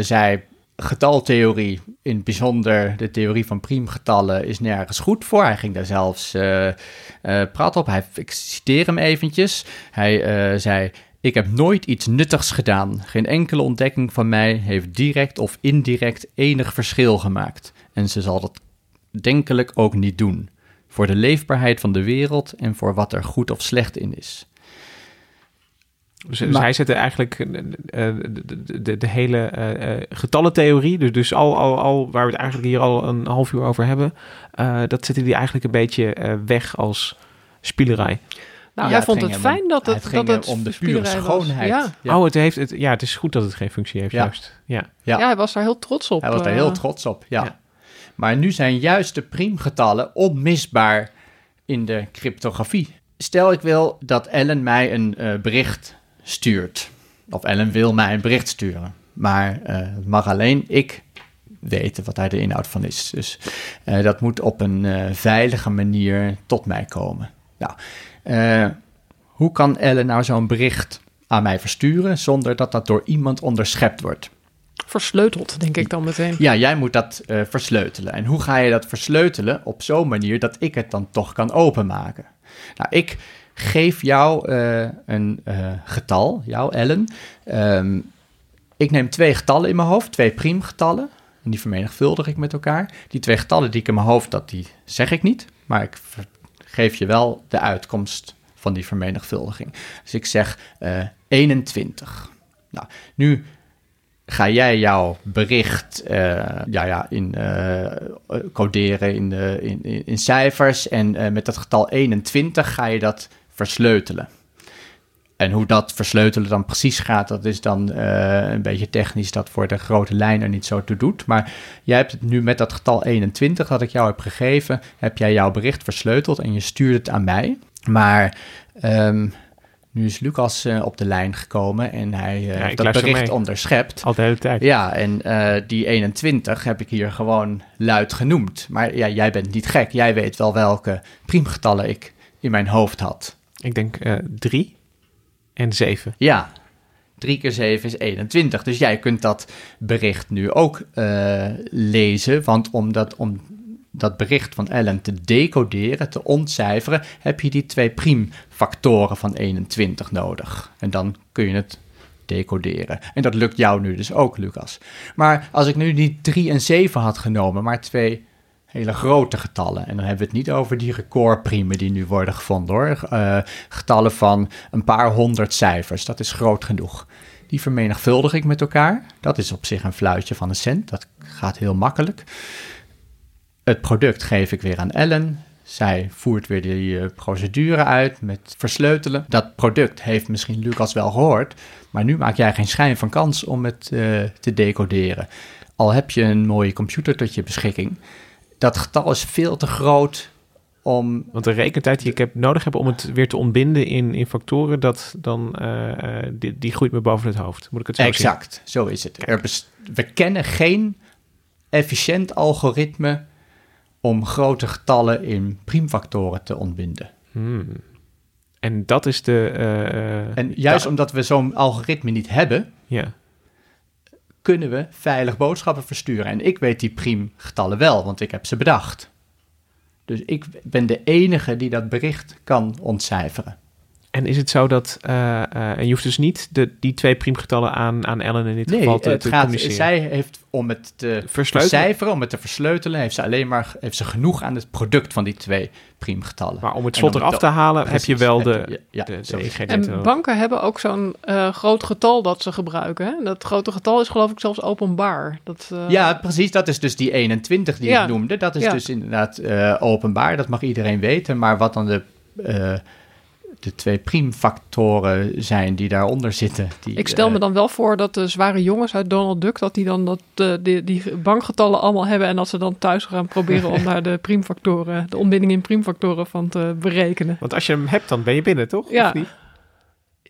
zei getaltheorie, in het bijzonder de theorie van priemgetallen, is nergens goed voor. Hij ging daar zelfs eh, prat op. Hij, ik citeer hem eventjes. Hij eh, zei... Ik heb nooit iets nuttigs gedaan. Geen enkele ontdekking van mij heeft direct of indirect enig verschil gemaakt. En ze zal dat denkelijk ook niet doen. Voor de leefbaarheid van de wereld en voor wat er goed of slecht in is. Dus, dus Maar- hij zette eigenlijk eh, eh, de, de, de, hele eh, getallentheorie, dus, dus al, al, al waar we het eigenlijk hier al een half uur over hebben, eh, dat zette hij eigenlijk een beetje eh, weg als spielerij. Nou, Ja, hij vond het fijn dat het, het ging dat het om de pure schoonheid. Ja. Ja. Oh, het heeft het, ja, het is goed dat het geen functie heeft, Ja. juist. Ja. Ja. Ja. hij was daar heel trots op. Hij was daar heel trots op, ja. ja. Maar nu zijn juist de priemgetallen onmisbaar in de cryptografie. Stel ik wil dat Ellen mij een eh, bericht stuurt. Of Ellen wil mij een bericht sturen. Maar het mag alleen ik weten wat daar de inhoud van is. Dus eh, dat moet op een eh, veilige manier tot mij komen. Nou, hoe kan Ellen nou zo'n bericht aan mij versturen zonder dat dat door iemand onderschept wordt? Versleuteld, denk ik dan meteen. Ja, jij moet dat versleutelen. En hoe ga je dat versleutelen op zo'n manier dat ik het dan toch kan openmaken? Nou, ik geef jou eh, een eh, getal, jou Ellen. Ehm, ik neem twee getallen in mijn hoofd, twee priemgetallen. En die vermenigvuldig ik met elkaar. Die twee getallen die ik in mijn hoofd, dat die zeg ik niet. Maar ik geef je wel de uitkomst van die vermenigvuldiging. Dus ik zeg eh 21. Nou, nu ga jij jouw bericht ja, ja, in, coderen in, de, in, in, cijfers. En met dat getal 21 ga je dat versleutelen. En hoe dat versleutelen dan precies gaat, dat is dan eh, een beetje technisch dat voor de grote lijn er niet zo toe doet. Maar jij hebt het nu met dat getal 21 dat ik jou heb gegeven, heb jij jouw bericht versleuteld en je stuurt het aan mij. Maar ehm, nu is Lucas eh, op de lijn gekomen en hij eh, dat bericht mee. onderschept. Al de hele tijd. Ja, en die 21 heb ik hier gewoon luid genoemd. Maar ja, jij bent niet gek. Jij weet wel welke priemgetallen ik in mijn hoofd had. Ik denk eh drie en zeven. Ja, 3 keer 7 is 21. Dus jij kunt dat bericht nu ook eh, lezen. Want om dat, om dat bericht van Ellen te decoderen, te ontcijferen, heb je die twee priemfactoren van 21 nodig. En dan kun je het decoderen. En dat lukt jou nu dus ook, Lucas. Maar als ik nu niet 3 en 7 had genomen, maar twee hele grote getallen. En dan hebben we het niet over die recordpriemen die nu worden gevonden hoor. Eh, getallen van een paar honderd cijfers, dat is groot genoeg. Die vermenigvuldig ik met elkaar. Dat is op zich een fluitje van een cent. Dat gaat heel makkelijk. Het product geef ik weer aan Ellen. Zij voert weer die eh, procedure uit met versleutelen. Dat product heeft misschien Lucas wel gehoord, maar nu maak jij geen schijn van kans om het eh, te decoderen. Al heb je een mooie computer tot je beschikking, dat getal is veel te groot om. Want de rekentijd die ik heb nodig heb om het weer te ontbinden in, in factoren, dat dan, eh, eh, die, die groeit me boven het hoofd. Moet ik het zo zien? Exact, zo is het. Er we kennen geen efficiënt algoritme om grote getallen in priemfactoren te ontbinden. Hmm. En dat is de... eh, En juist omdat we zo'n algoritme niet hebben, Ja. Kunnen we veilig boodschappen versturen. En ik weet die priemgetallen wel, want ik heb ze bedacht. Dus ik ben de enige die dat bericht kan ontcijferen. En is het zo dat... eh, eh, en je hoeft dus niet de, die twee priemgetallen aan, aan Ellen in dit Nee, geval te, het te gaat, communiceren. zij heeft om het te Versleutelen? cijferen, om het te versleutelen, heeft ze alleen maar heeft ze genoeg aan het product van die twee priemgetallen. Maar om het slot eraf te halen, heb je wel de, ja, de, de ingrediënten En banken hebben ook zo'n eh, groot getal dat ze gebruiken. Hè? Dat grote getal is geloof ik zelfs openbaar. Dat, eh, Ja, precies. Dat is dus die 21 die Ja. ik noemde. Dat is Ja. dus inderdaad eh, openbaar. Dat mag iedereen weten. Maar wat dan de eh, de twee priemfactoren zijn die daaronder zitten. Die, Ik stel me eh, dan wel voor dat de zware jongens uit Donald Duck... dat die dan dat, eh, die, die bankgetallen allemaal hebben... en dat ze dan thuis gaan proberen om daar de priemfactoren... de ontbinding in priemfactoren van te berekenen. Want als je hem hebt, dan ben je binnen, toch? Ja. Of niet?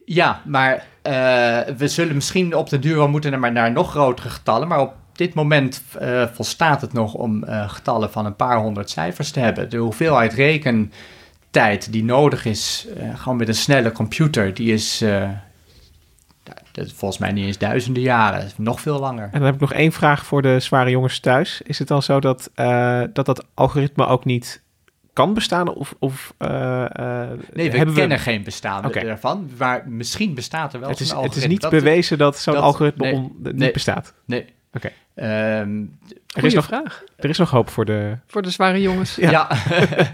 Ja, maar eh, we zullen misschien op de duur wel moeten naar, maar naar nog grotere getallen. Maar op dit moment eh, volstaat het nog om eh, getallen van een paar honderd cijfers te hebben. De hoeveelheid rekentijd die nodig is, eh, gewoon met een snelle computer, die is eh, dat is volgens mij niet eens duizenden jaren. Nog veel langer. En dan heb ik nog één vraag voor de zware jongens thuis. Is het dan zo dat eh, dat, dat algoritme ook niet kan bestaan? Of, of eh, eh, Nee, we hebben kennen geen bestaan Oké. ervan. Maar misschien bestaat er wel Het is, het is niet Dat- bewezen dat zo'n dat- algoritme nee, on- niet nee. bestaat. Nee. Oké. Ehm, Er is, nog, vraag er is nog hoop voor de, voor de zware jongens. Ja. ja,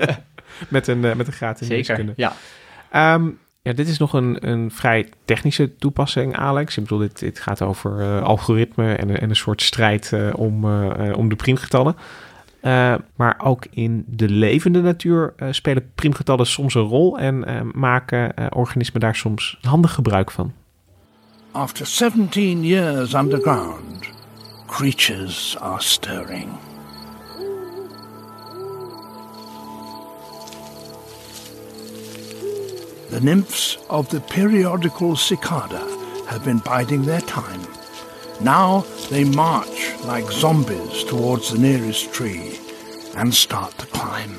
met, een, eh, met een gratis zeker. wiskunde. Ja. Ehm, ja, dit is nog een, een vrij technische toepassing, Alex. Ik bedoel, dit, dit gaat over eh, algoritme en, een- en een soort strijd eh, om, om de priemgetallen. Eh, maar ook in de levende natuur eh, spelen priemgetallen soms een rol en eh, maken eh, organismen daar soms handig gebruik van. After 17 years underground, creatures are stirring. The nymphs of the periodical cicada have been biding their time. Now they march like zombies towards the nearest tree and start to climb.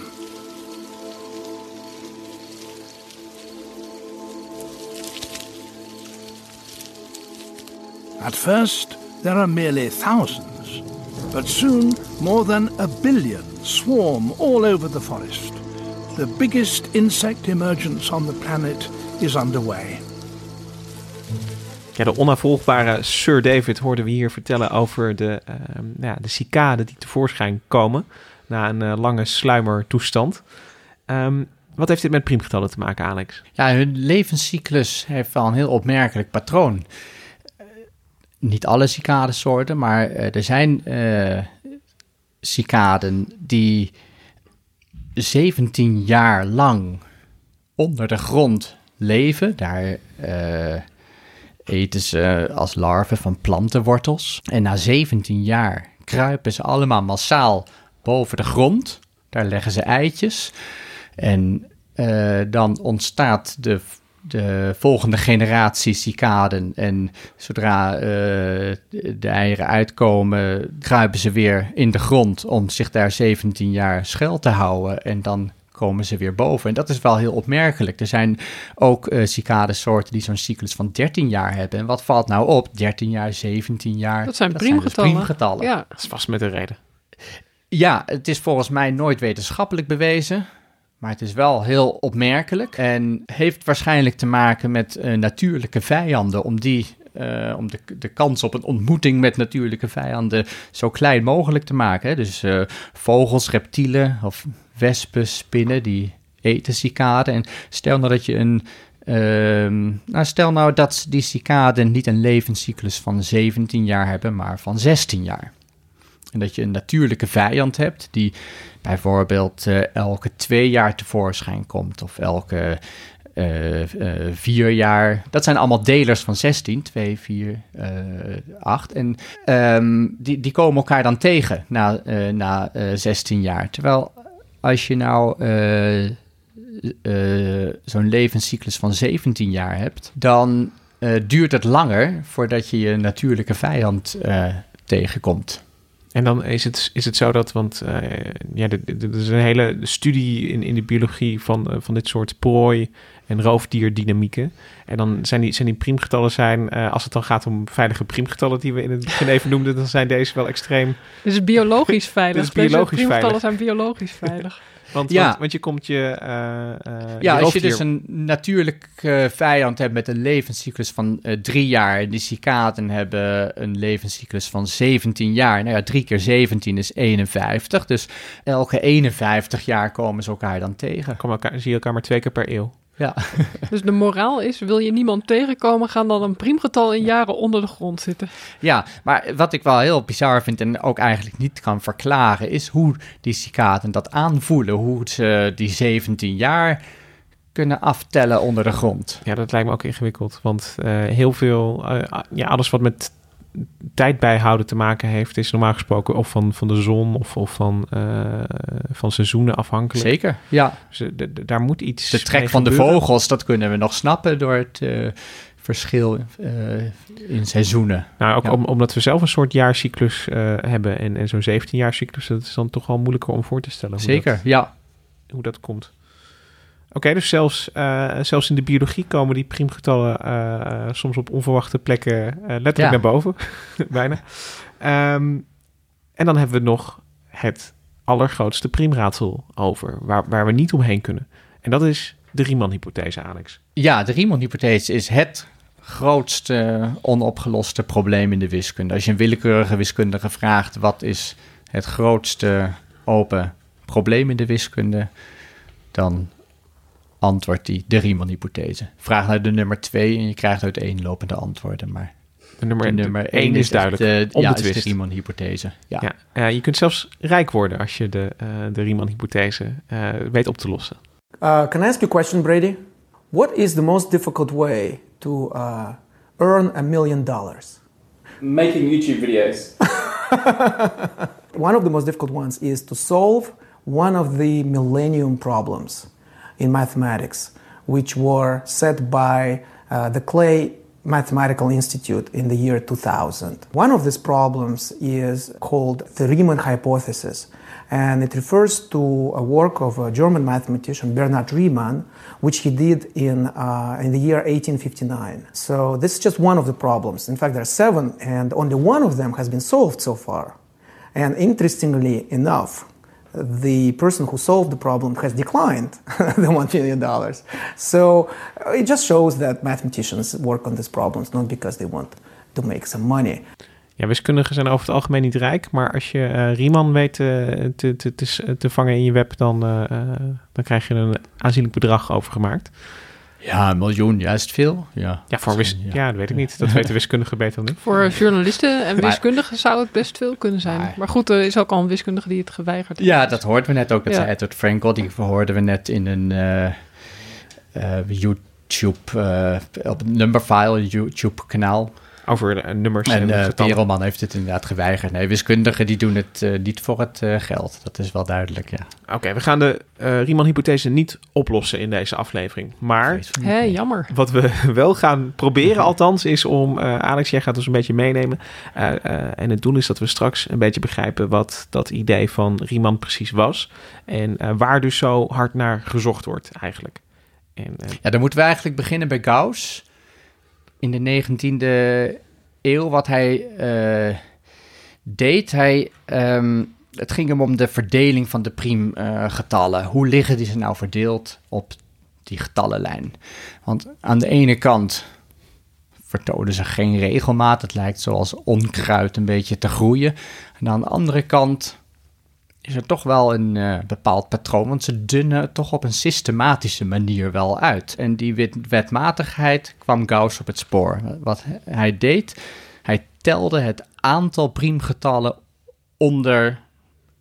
At first, there are merely thousands, but soon more than a billion swarm all over the forest. The biggest insect emergence on the planet is underway. Ja, de onafvolgbare Sir David hoorden we hier vertellen over de, ehm, ja, de cicaden die tevoorschijn komen na een eh, lange sluimertoestand. Ehm, wat heeft dit met priemgetallen te maken, Alex? Ja, hun levenscyclus heeft wel een heel opmerkelijk patroon. Eh, niet alle cicadesoorten, maar eh, er zijn eh cicaden die 17 jaar lang onder de grond leven. Daar eh, eten ze als larven van plantenwortels. En na 17 jaar kruipen ze allemaal massaal boven de grond. Daar leggen ze eitjes. En eh, dan ontstaat de, de volgende generatie cicaden. En zodra eh, de, eieren uitkomen, kruipen ze weer in de grond om zich daar 17 jaar schuil te houden. En dan komen ze weer boven. En dat is wel heel opmerkelijk. Er zijn ook eh cicadesoorten die zo'n cyclus van 13 jaar hebben. En wat valt nou op? 13 jaar, 17 jaar. Dat zijn dus priemgetallen. priemgetallen. Ja, Dat is vast met een reden. Ja, het is volgens mij nooit wetenschappelijk bewezen. Maar het is wel heel opmerkelijk. En heeft waarschijnlijk te maken met eh, natuurlijke vijanden. Om, die, eh, om de, de kans op een ontmoeting met natuurlijke vijanden zo klein mogelijk te maken. Dus eh, vogels, reptielen of wespen, spinnen, die eten cicaden. En stel nou dat je een. ehm, nou, stel nou dat die cicaden niet een levenscyclus van 17 jaar hebben, maar van 16 jaar. En dat je een natuurlijke vijand hebt die bijvoorbeeld eh, elke twee jaar tevoorschijn komt of elke eh, eh, vier jaar. Dat zijn allemaal delers van 16, 2, 4, eh 8. En ehm, die, die komen elkaar dan tegen na, na eh, 16 jaar. Terwijl als je nou zo'n levenscyclus van 17 jaar hebt, dan duurt het langer voordat je je natuurlijke vijand tegenkomt. En dan is het, is het zo dat, want eh, ja, er- is een hele studie in, in de biologie van, eh, van dit soort prooi- en roofdierdynamieken. En dan zijn die, zijn die priemgetallen zijn, eh, als het dan gaat om veilige priemgetallen die we in het begin even noemden, dan zijn deze wel extreem. is biologisch veilig. Dit is biologisch priemgetallen veilig. zijn biologisch veilig. Want, Ja. want, want je komt je. eh, eh, Ja, als je dus een natuurlijk eh, vijand hebt met een levenscyclus van drie jaar, en die cicaden hebben een levenscyclus van 17 jaar. Nou ja, drie keer 17 is 51. Dus elke 51 jaar komen ze elkaar dan tegen. Kom elkaar, zie je elkaar maar twee keer per eeuw. Ja, Dus de moraal is, wil je niemand tegenkomen, gaan dan een priemgetal in jaren onder de grond zitten. ja, maar wat ik wel heel bizar vind en ook eigenlijk niet kan verklaren, is hoe die cicaden dat aanvoelen. Hoe ze die 17 jaar kunnen aftellen onder de grond. Ja, dat lijkt me ook ingewikkeld. Want uh, heel veel, uh, ja, alles wat met tijd bijhouden te maken heeft, is normaal gesproken of van, van de zon of, of van, uh, van seizoenen afhankelijk. Zeker, ja. Dus de, de, daar moet iets. De trek van gebeuren. de vogels, dat kunnen we nog snappen door het verschil in seizoenen. Nou, ook ja. om, omdat we zelf een soort jaarcyclus hebben en, en zo'n 17 jaar cyclus, dat is dan toch wel moeilijker om voor te stellen. Hoe Zeker, dat, ja. Hoe dat komt. Oké, okay, dus zelfs, uh, zelfs in de biologie komen die priemgetallen uh, soms op onverwachte plekken uh, letterlijk Ja. naar boven. Bijna. Um, en dan hebben we nog het allergrootste priemraadsel over, waar, waar we niet omheen kunnen. En dat is de Riemann-hypothese, Alex. Ja, de Riemann-hypothese is het grootste onopgeloste probleem in de wiskunde. Als je een willekeurige wiskundige vraagt wat is het grootste open probleem in de wiskunde, dan antwoordt hij de Riemann-hypothese. Vraag naar de nummer 2 en je krijgt uiteenlopende antwoorden, maar De nummer, de de nummer één 1 is duidelijk, de, ja, is de. Riemann-hypothese. Ja. Ja, je kunt zelfs rijk worden als je de, uh, de Riemann-hypothese uh, weet op te lossen. Uh, can I ask you a question, Brady? What is the most difficult way to uh, earn a million dollars? Making YouTube videos. One of the most difficult ones is to solve one of the millennium problems in mathematics, which were set by uh, the Clay Mathematical Institute in the year 2000. One of these problems is called the Riemann hypothesis, and it refers to a work of a German mathematician Bernhard Riemann, which he did in, uh, in the year 1859. So this is just one of the problems. In fact, there are seven, and only one of them has been solved so far. And interestingly enough, the person who solved the problem has declined the $1 million. So uh, it just shows that mathematicians work on these problems not because they want to make some money. Ja, wiskundigen zijn over het algemeen niet rijk, maar als je uh, Riemann weet uh, te, te, te, vangen in je web, dan, uh, dan krijg je een aanzienlijk bedrag overgemaakt. Ja, een miljoen, juist veel. Ja, ja, voor wis ja. ja, dat weet ik niet. Dat weten wiskundigen beter dan ik. Voor journalisten en wiskundigen zou het best veel kunnen zijn. Maar, maar goed, er is ook al een wiskundige die het geweigerd heeft. Ja, dat hoorden we net ook. Dat ja. zei Edward Frankel, die verhoorden we net in een YouTube, op een numberfile YouTube-kanaal. Over uh, nummers en, en uh, Perelman heeft het inderdaad geweigerd. Nee, wiskundigen die doen het uh, niet voor het geld. Dat is wel duidelijk, ja. Oké, okay, we gaan de Riemann-hypothese niet oplossen in deze aflevering. Maar Hé, jammer. wat we wel gaan proberen althans is om... Alex, jij gaat ons een beetje meenemen. en het doel is dat we straks een beetje begrijpen... wat dat idee van Riemann precies was. En waar dus zo hard naar gezocht wordt eigenlijk. En, ja, dan moeten we eigenlijk beginnen bij Gauss in de 19e eeuw wat hij uh, deed. Hij, um, het ging hem om de verdeling van de priemgetallen. Hoe liggen die ze nou verdeeld op die getallenlijn? Want aan de ene kant vertonen ze geen regelmaat. Het lijkt zoals onkruid een beetje te groeien. En aan de andere kant is er toch wel een uh, bepaald patroon, want ze dunnen het toch op een systematische manier wel uit. En die wet wetmatigheid kwam Gauss op het spoor. Wat hij deed, hij telde het aantal priemgetallen onder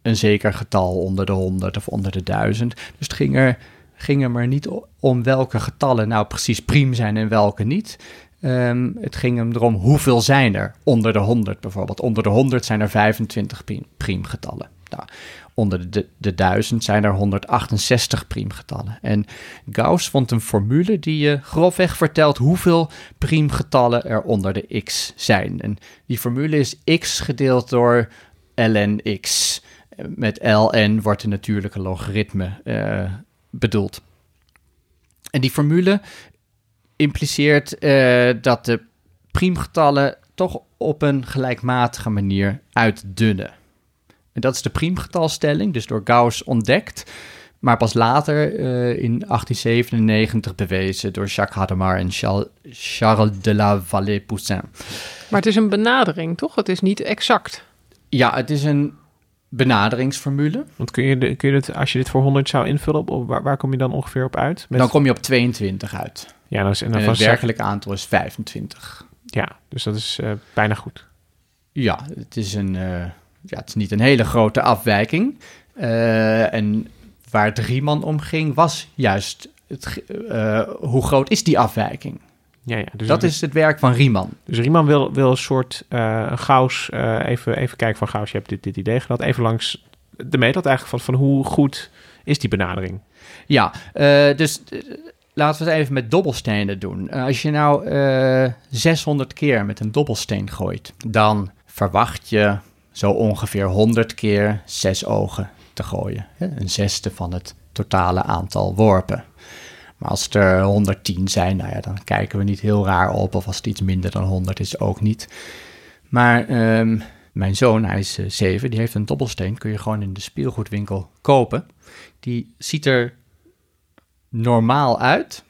een zeker getal, onder de 100 of onder de 1000. Dus het ging er, ging er maar niet om welke getallen nou precies priem zijn en welke niet. Um, het ging hem erom hoeveel zijn er onder de 100 bijvoorbeeld. Onder de 100 zijn er 25 priemgetallen. Onder de, de 1000 zijn er 168 priemgetallen. En Gauss vond een formule die je grofweg vertelt hoeveel priemgetallen er onder de x zijn. En die formule is x gedeeld door ln x. Met ln wordt de natuurlijke logaritme uh, bedoeld. En die formule impliceert uh, dat de priemgetallen toch op een gelijkmatige manier uitdunnen. En dat is de priemgetalstelling, dus door Gauss ontdekt, maar pas later uh, in 1897 bewezen door Jacques Hadamard en Charles de la Vallée-Poussin. Maar het is een benadering, toch? Het is niet exact. Ja, het is een benaderingsformule. Want kun je, de, kun je het, als je dit voor 100 zou invullen, op, waar, waar kom je dan ongeveer op uit? Met... Dan kom je op 22 uit. Ja, dan is, en, dan en het werkelijke aantal is 25. Ja, dus dat is uh, bijna goed. Ja, het is, een, uh, ja, het is niet een hele grote afwijking. Uh, en waar het Riemann om ging, was juist het, eh, hoe groot is die afwijking? Ja, ja, dus dat is het werk van Riemann. Dus Riemann wil, wil een soort uh, een Gauss, uh, even, even kijken van Gauss, je hebt dit, dit idee gehad, even langs de meetlat eigenlijk van, van hoe goed is die benadering? Ja, dus laten we het even met dobbelstenen doen. als je nou 600 keer met een dobbelsteen gooit, dan verwacht je zo ongeveer 100 keer zes ogen te gooien. Een zesde van het totale aantal worpen. Maar als er 110 zijn, nou ja, dan kijken we niet heel raar op. Of als het iets minder dan 100 is, ook niet. Maar um, mijn zoon, hij is uh, 7, die heeft een dobbelsteen. Kun je gewoon in de speelgoedwinkel kopen. Die ziet er normaal uit.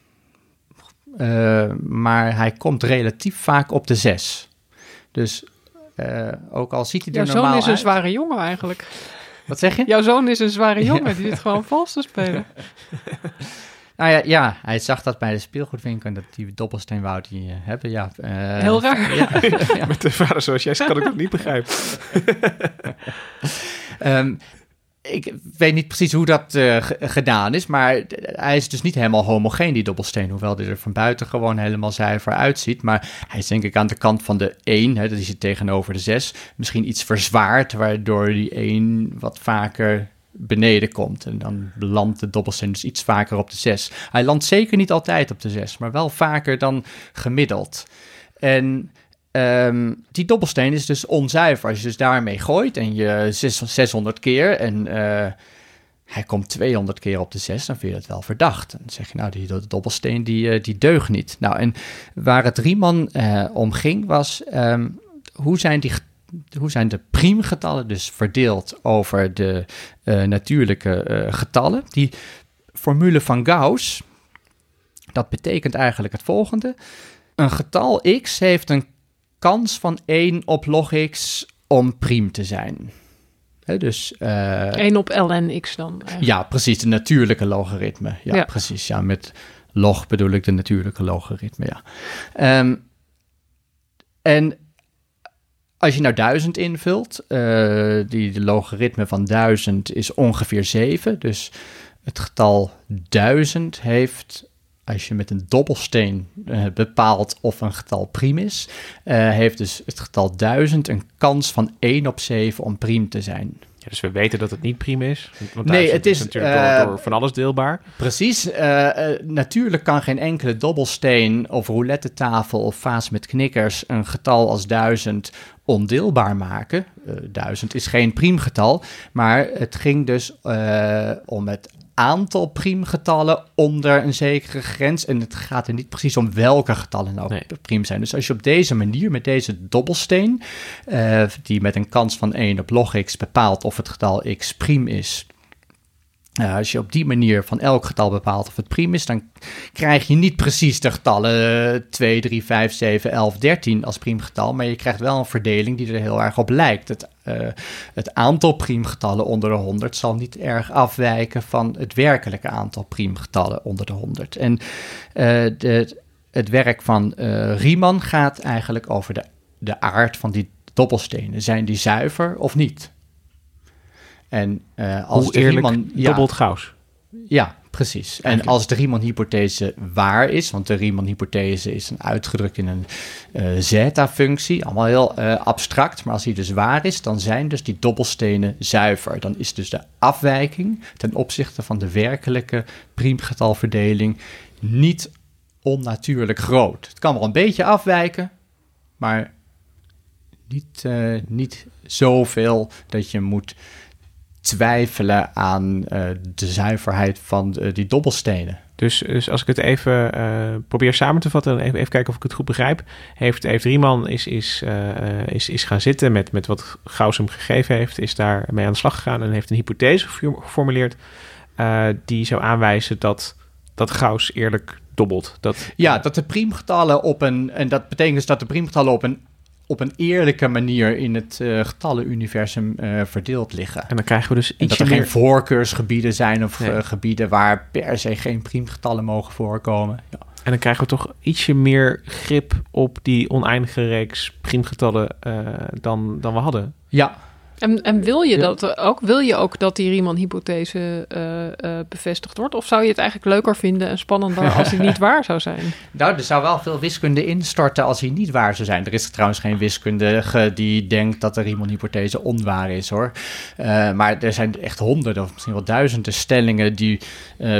Uh, maar hij komt relatief vaak op de 6. Dus uh, ook al ziet hij er Jouw normaal zoon is een uit- zware jongen eigenlijk. Wat zeg je? Jouw zoon is een zware jongen, die zit gewoon vals te spelen. Nou ja, ja, hij zag dat bij de speelgoedwinkel dat die dobbelsteen wou die eh, hebben. Ja, eh, Heel raar. Ja, Met de vader zoals jij kan ik dat niet begrijpen. Ehm, ik weet niet precies hoe dat eh, ge- gedaan is, maar hij is dus niet helemaal homogeen, die dobbelsteen. Hoewel hij er van buiten gewoon helemaal zuiver uitziet. Maar hij is denk ik aan de kant van de 1, hè, dat is het tegenover de 6, misschien iets verzwaard, waardoor die 1 wat vaker beneden komt. En dan landt de dobbelsteen dus iets vaker op de 6. Hij landt zeker niet altijd op de 6, maar wel vaker dan gemiddeld. En ehm, die dobbelsteen is dus onzuiver. Als je dus daarmee gooit en je zes- 600 keer en eh, hij komt 200 keer op de 6, dan vind je dat wel verdacht. Dan zeg je, nou, die do- dobbelsteen die, eh, die deugt niet. Nou, en waar het Riemann eh, om ging was, ehm, hoe zijn die hoe zijn de priemgetallen dus verdeeld over de natuurlijke getallen? Die formule van Gauss, dat betekent eigenlijk het volgende. Een getal x heeft een kans van 1 op log x om priem te zijn. Hè, dus, eh, 1 op ln x dan. eigenlijk. ja, precies, de natuurlijke logaritme. Ja, Ja. precies. Ja, met log bedoel ik de natuurlijke logaritme, ja. Ehm, en als je nou 1000 invult, eh, die de logaritme van 1000 is ongeveer 7. Dus het getal 1000 heeft, als je met een dobbelsteen eh, bepaalt of een getal priem is, eh, heeft dus het getal 1000 een kans van 1 op 7 om priem te zijn. Ja, dus we weten dat het niet priem is. Want Nee, het is, natuurlijk eh, door, door van alles deelbaar. Precies. natuurlijk kan geen enkele dobbelsteen of roulette tafel of vaas met knikkers een getal als 1000 ondeelbaar maken. Eh 1000 is geen priemgetal, maar het ging dus om het aantal priemgetallen onder een zekere grens. En het gaat er niet precies om welke getallen nou Nee. priem zijn. Dus als je op deze manier, met deze dobbelsteen, eh, die met een kans van 1 op log x bepaalt of het getal x priem is, uh, als je op die manier van elk getal bepaalt of het priem is, dan krijg je niet precies de getallen eh, 2, 3, 5, 7, 11, 13 als priemgetal, maar je krijgt wel een verdeling die er heel erg op lijkt. Het, uh, het aantal priemgetallen onder de 100 zal niet erg afwijken van het werkelijke aantal priemgetallen onder de 100. En uh, de, het werk van Riemann gaat eigenlijk over de, de aard van die dobbelstenen. Zijn die zuiver of niet? En uh, als Hoe eerlijk Riemann, ja, dobbelt Gauss. Ja, precies. En als de Riemann-hypothese waar is, want de Riemann-hypothese is een uitgedrukt in een uh, zeta-functie, allemaal heel uh, abstract, maar als die dus waar is, dan zijn dus die dobbelstenen zuiver. Dan is dus de afwijking ten opzichte van de werkelijke priemgetalverdeling niet onnatuurlijk groot. Het kan wel een beetje afwijken, maar niet, uh, niet zoveel dat je moet twijfelen aan uh, de zuiverheid van uh, die dobbelstenen. Dus, dus als ik het even uh, probeer samen te vatten, even, even kijken of ik het goed begrijp. Heeft, heeft Riemann is, is, is, is gaan zitten met, met wat Gauss hem gegeven heeft, is daar mee aan de slag gegaan en heeft een hypothese geformuleerd die zou aanwijzen dat, dat Gauss eerlijk dobbelt. Dat, ja, dat de priemgetallen op een, en dat betekent dus dat de priemgetallen op een op een eerlijke manier in het uh, getallenuniversum uh, verdeeld liggen. En dan krijgen we dus iets dat er meer... geen voorkeursgebieden zijn of nee. uh, gebieden waar per se geen priemgetallen mogen voorkomen. Ja. En dan krijgen we toch ietsje meer grip op die oneindige reeks priemgetallen dan, dan we hadden. Ja, En, en wil je dat ook? Wil je ook dat die Riemann-hypothese eh, eh, bevestigd wordt? Of zou je het eigenlijk leuker vinden en spannender als die niet waar zou zijn? Nou, er zou wel veel wiskunde instorten als hij niet waar zou zijn. Er is trouwens geen wiskundige die denkt dat de Riemann-hypothese onwaar is, hoor. Eh, maar er zijn echt honderden of misschien wel duizenden stellingen die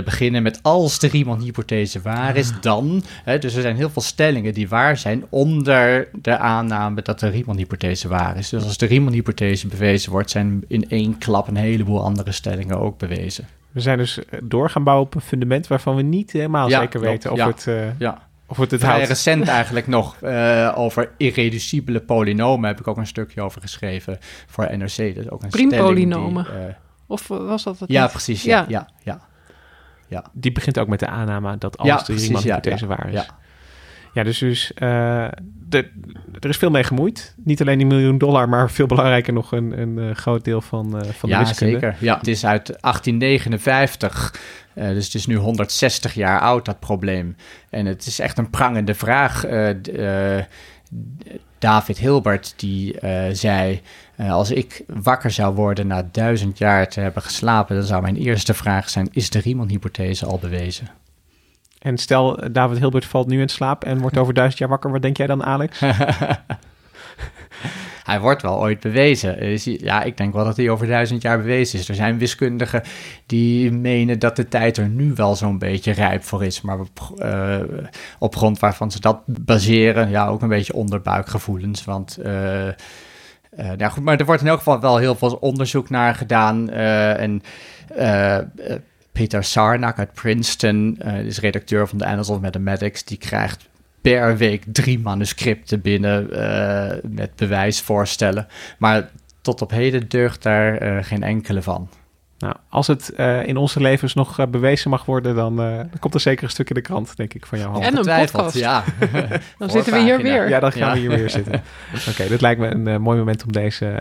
beginnen met als de Riemann-hypothese waar is, dan. Hè, dus er zijn heel veel stellingen die waar zijn onder de aanname dat de Riemann-hypothese waar is. Dus als de Riemann-hypothese bewezen wordt, zijn in één klap een heleboel andere stellingen ook bewezen. We zijn dus door gaan bouwen op een fundament waarvan we niet helemaal Ja, zeker klopt, weten of ja. het, eh, Ja. of het het Vrij houdt. recent eigenlijk nog eh, over irreducibele polynomen heb ik ook een stukje over geschreven voor NRC. Dus ook een Priempolynomen. stelling die, eh, Of eh, was dat het ja, niet? precies. Ja, ja. ja, ja. Die begint ook met de aanname dat alles Ja, de Riemann-hypothese ja, ja, waar is. Ja. Ja, dus, dus eh, de, er is veel mee gemoeid. Niet alleen die miljoen dollar, maar veel belangrijker nog een, een eh, groot deel van, eh, van de ja, wiskunde. zeker. Ja. Het is uit 1859, eh, dus het is nu 160 jaar oud, dat probleem. En het is echt een prangende vraag. David Hilbert, die zei... als ik wakker zou worden na duizend jaar te hebben geslapen... dan zou mijn eerste vraag zijn... is de Riemann-hypothese al bewezen? En stel, David Hilbert valt nu in slaap en wordt over duizend jaar wakker. Wat denk jij dan, Alex? Hij wordt wel ooit bewezen. Is hij- Ja, ik denk wel dat hij over duizend jaar bewezen is. Er zijn wiskundigen die menen dat de tijd er nu wel zo'n beetje rijp voor is. Maar op, eh, op grond waarvan ze dat baseren, ja, ook een beetje onderbuikgevoelens. Want, eh, eh, nou goed, maar er wordt in elk geval wel heel veel onderzoek naar gedaan. eh, en Peter Sarnak uit Princeton, eh, is redacteur van de Annals of Mathematics, die krijgt per week drie manuscripten binnen eh, met bewijsvoorstellen. Maar tot op heden deugt daar eh, geen enkele van. Nou, als het eh, in onze levens nog eh, bewezen mag worden, dan, eh, dan komt er zeker een stuk in de krant, denk ik, van jou. En een podcast. ja. Dan zitten we hier weer. Ja, dan gaan Ja. we hier weer zitten. Oké, dit lijkt me een mooi moment om deze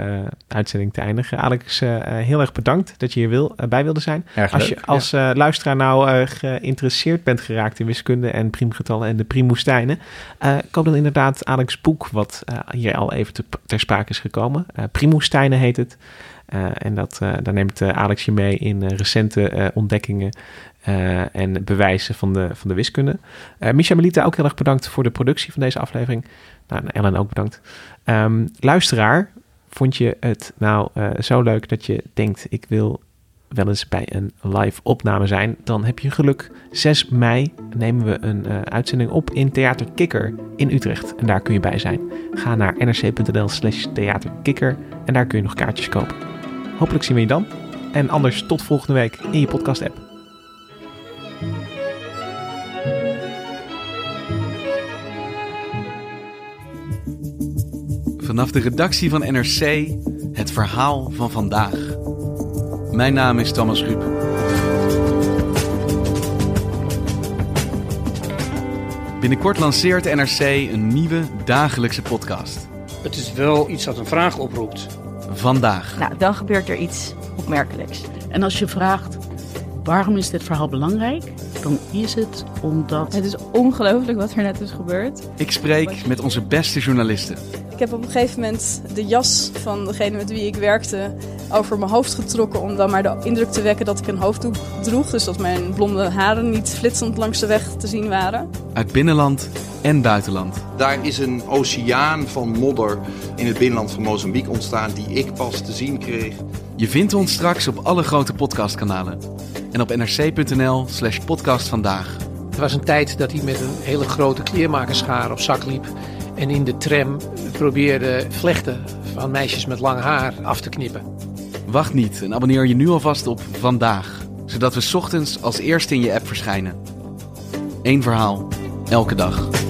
uitzending te eindigen. Alex, heel erg bedankt dat je hier wil, bij wilde zijn. Erg als leuk, je als luisteraar nou eh, geïnteresseerd bent geraakt in wiskunde en priemgetallen en de priemwoestijnen, eh koop dan inderdaad Alex' boek, wat hier al even te- ter sprake is gekomen. Eh priemwoestijnen heet het. Eh, en dat, eh, daar neemt eh, Alex je mee in recente ontdekkingen en bewijzen van de, van de wiskunde. Micha Melita, ook heel erg bedankt voor de productie van deze aflevering. Nou, en Ellen ook bedankt. Ehm, luisteraar, vond je het nou zo leuk dat je denkt... ik wil wel eens bij een live opname zijn... dan heb je geluk. 6 mei nemen we een uitzending op in Theater Kikker in Utrecht. En daar kun je bij zijn. Ga naar nrc.nl slash theaterkikker... en daar kun je nog kaartjes kopen. Hopelijk zien we je dan. En anders tot volgende week in je podcast-app. Vanaf de redactie van NRC het verhaal van vandaag. Mijn naam is Thomas Ruip. Binnenkort lanceert NRC een nieuwe dagelijkse podcast. Het is wel iets dat een vraag oproept. Vandaag. Nou, dan gebeurt er iets opmerkelijks. En als je vraagt waarom is dit verhaal belangrijk, dan is het omdat. Het is ongelooflijk wat er net is gebeurd. Ik spreek met onze beste journalisten. Ik heb op een gegeven moment de jas van degene met wie ik werkte over mijn hoofd getrokken om dan maar de indruk te wekken dat ik een hoofddoek droeg. Dus dat mijn blonde haren niet flitsend langs de weg te zien waren. Uit binnenland en buitenland. Daar is een oceaan van modder in het binnenland van Mozambique ontstaan die ik pas te zien kreeg. Je vindt ons straks op alle grote podcastkanalen. En op nrc.nl slash podcast vandaag. Er was een tijd dat hij met een hele grote kleermakerschaar op zak liep. En in de tram probeerde vlechten van meisjes met lang haar af te knippen. Wacht niet en abonneer je nu alvast op Vandaag. Zodat we 's ochtends als eerste in je app verschijnen. Eén verhaal, elke dag.